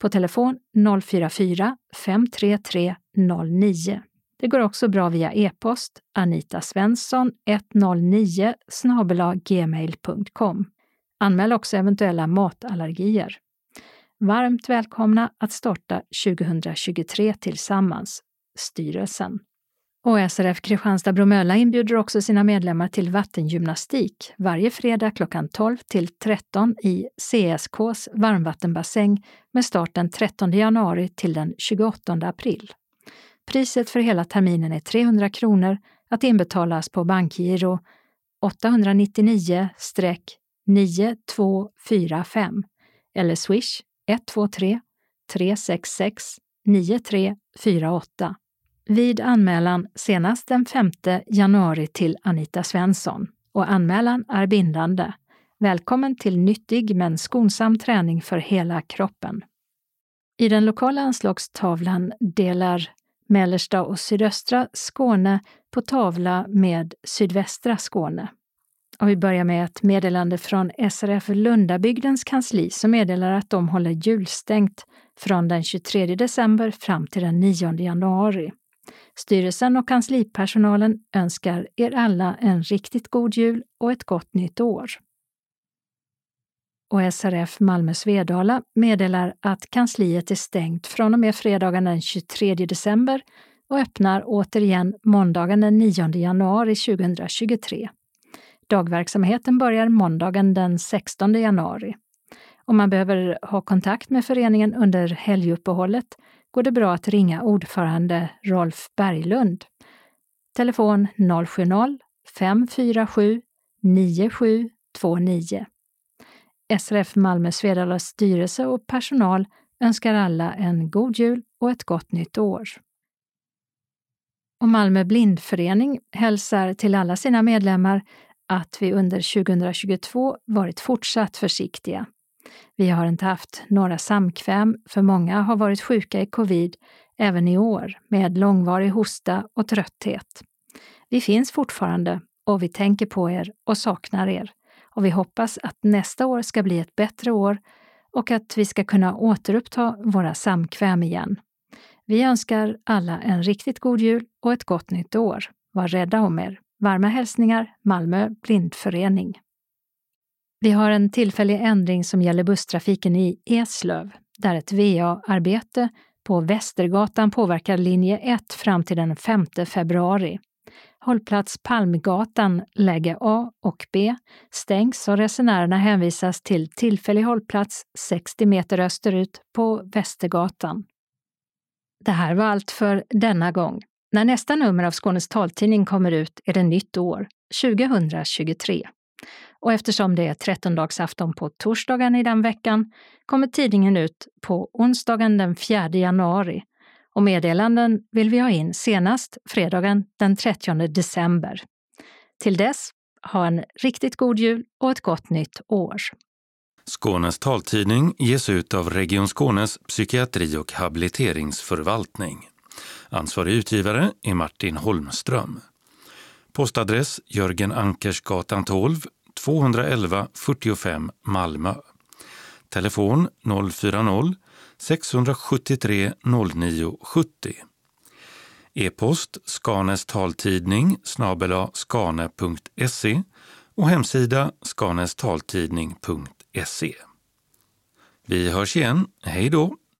på telefon 044 533 09. Det går också bra via e-post anitasvensson 109 gmail.com. Anmäl också eventuella matallergier. Varmt välkomna att starta 2023 tillsammans, styrelsen. Och SRF Kristianstad-Bromölla inbjuder också sina medlemmar till vattengymnastik varje fredag klockan 12 till 13 i CSKs varmvattenbassäng med start den 13 januari till den 28 april. Priset för hela terminen är 300 kronor att inbetalas på bankgiro 899-9245 eller swish 123 366 9348 vid anmälan senast den 5 januari till Anita Svensson och anmälan är bindande. Välkommen till nyttig men skonsam träning för hela kroppen. I den lokala anslagstavlan delar mellersta och sydöstra Skåne på tavla med sydvästra Skåne. Och vi börjar med ett meddelande från SRF Lundabygdens kansli som meddelar att de håller julstängt från den 23 december fram till den 9 januari. Styrelsen och kanslipersonalen önskar er alla en riktigt god jul och ett gott nytt år. Och SRF Malmö Svedala meddelar att kansliet är stängt från och med fredagen den 23 december och öppnar återigen måndagen den 9 januari 2023. Dagverksamheten börjar måndagen den 16 januari. Om man behöver ha kontakt med föreningen under helguppehållet går det bra att ringa ordförande Rolf Berglund Telefon 070-547 9729. SRF Malmö Svedalas styrelse och personal önskar alla en god jul och ett gott nytt år. Och Malmö blindförening hälsar till alla sina medlemmar att vi under 2022 varit fortsatt försiktiga. Vi har inte haft några samkväm, för många har varit sjuka i covid även i år med långvarig hosta och trötthet. Vi finns fortfarande och vi tänker på er och saknar er. Och vi hoppas att nästa år ska bli ett bättre år och att vi ska kunna återuppta våra samkväm igen. Vi önskar alla en riktigt god jul och ett gott nytt år. Var rädda om er. Varma hälsningar Malmö blindförening. Vi har en tillfällig ändring som gäller busstrafiken i Eslöv, där ett VA-arbete på Västergatan påverkar linje 1 fram till den 5 februari. Hållplats Palmgatan, läge A och B, stängs och resenärerna hänvisas till tillfällig hållplats 60 meter österut på Västergatan. Det här var allt för denna gång. När nästa nummer av Skånes taltidning kommer ut är det nytt år, 2023. Och eftersom det är trettondagsafton på torsdagen i den veckan kommer tidningen ut på onsdagen den 4 januari och meddelanden vill vi ha in senast fredagen den 30 december. Till dess, ha en riktigt god jul och ett gott nytt år. Skånes taltidning ges ut av Region Skånes psykiatri och habiliteringsförvaltning. Ansvarig utgivare är Martin Holmström. Postadress Jörgen Ankersgatan 12, 211 45 Malmö. Telefon 040 673 0970. E-post Skanes taltidning snabela skane.se och hemsida skanestaltidning.se. Vi hörs igen. Hej då!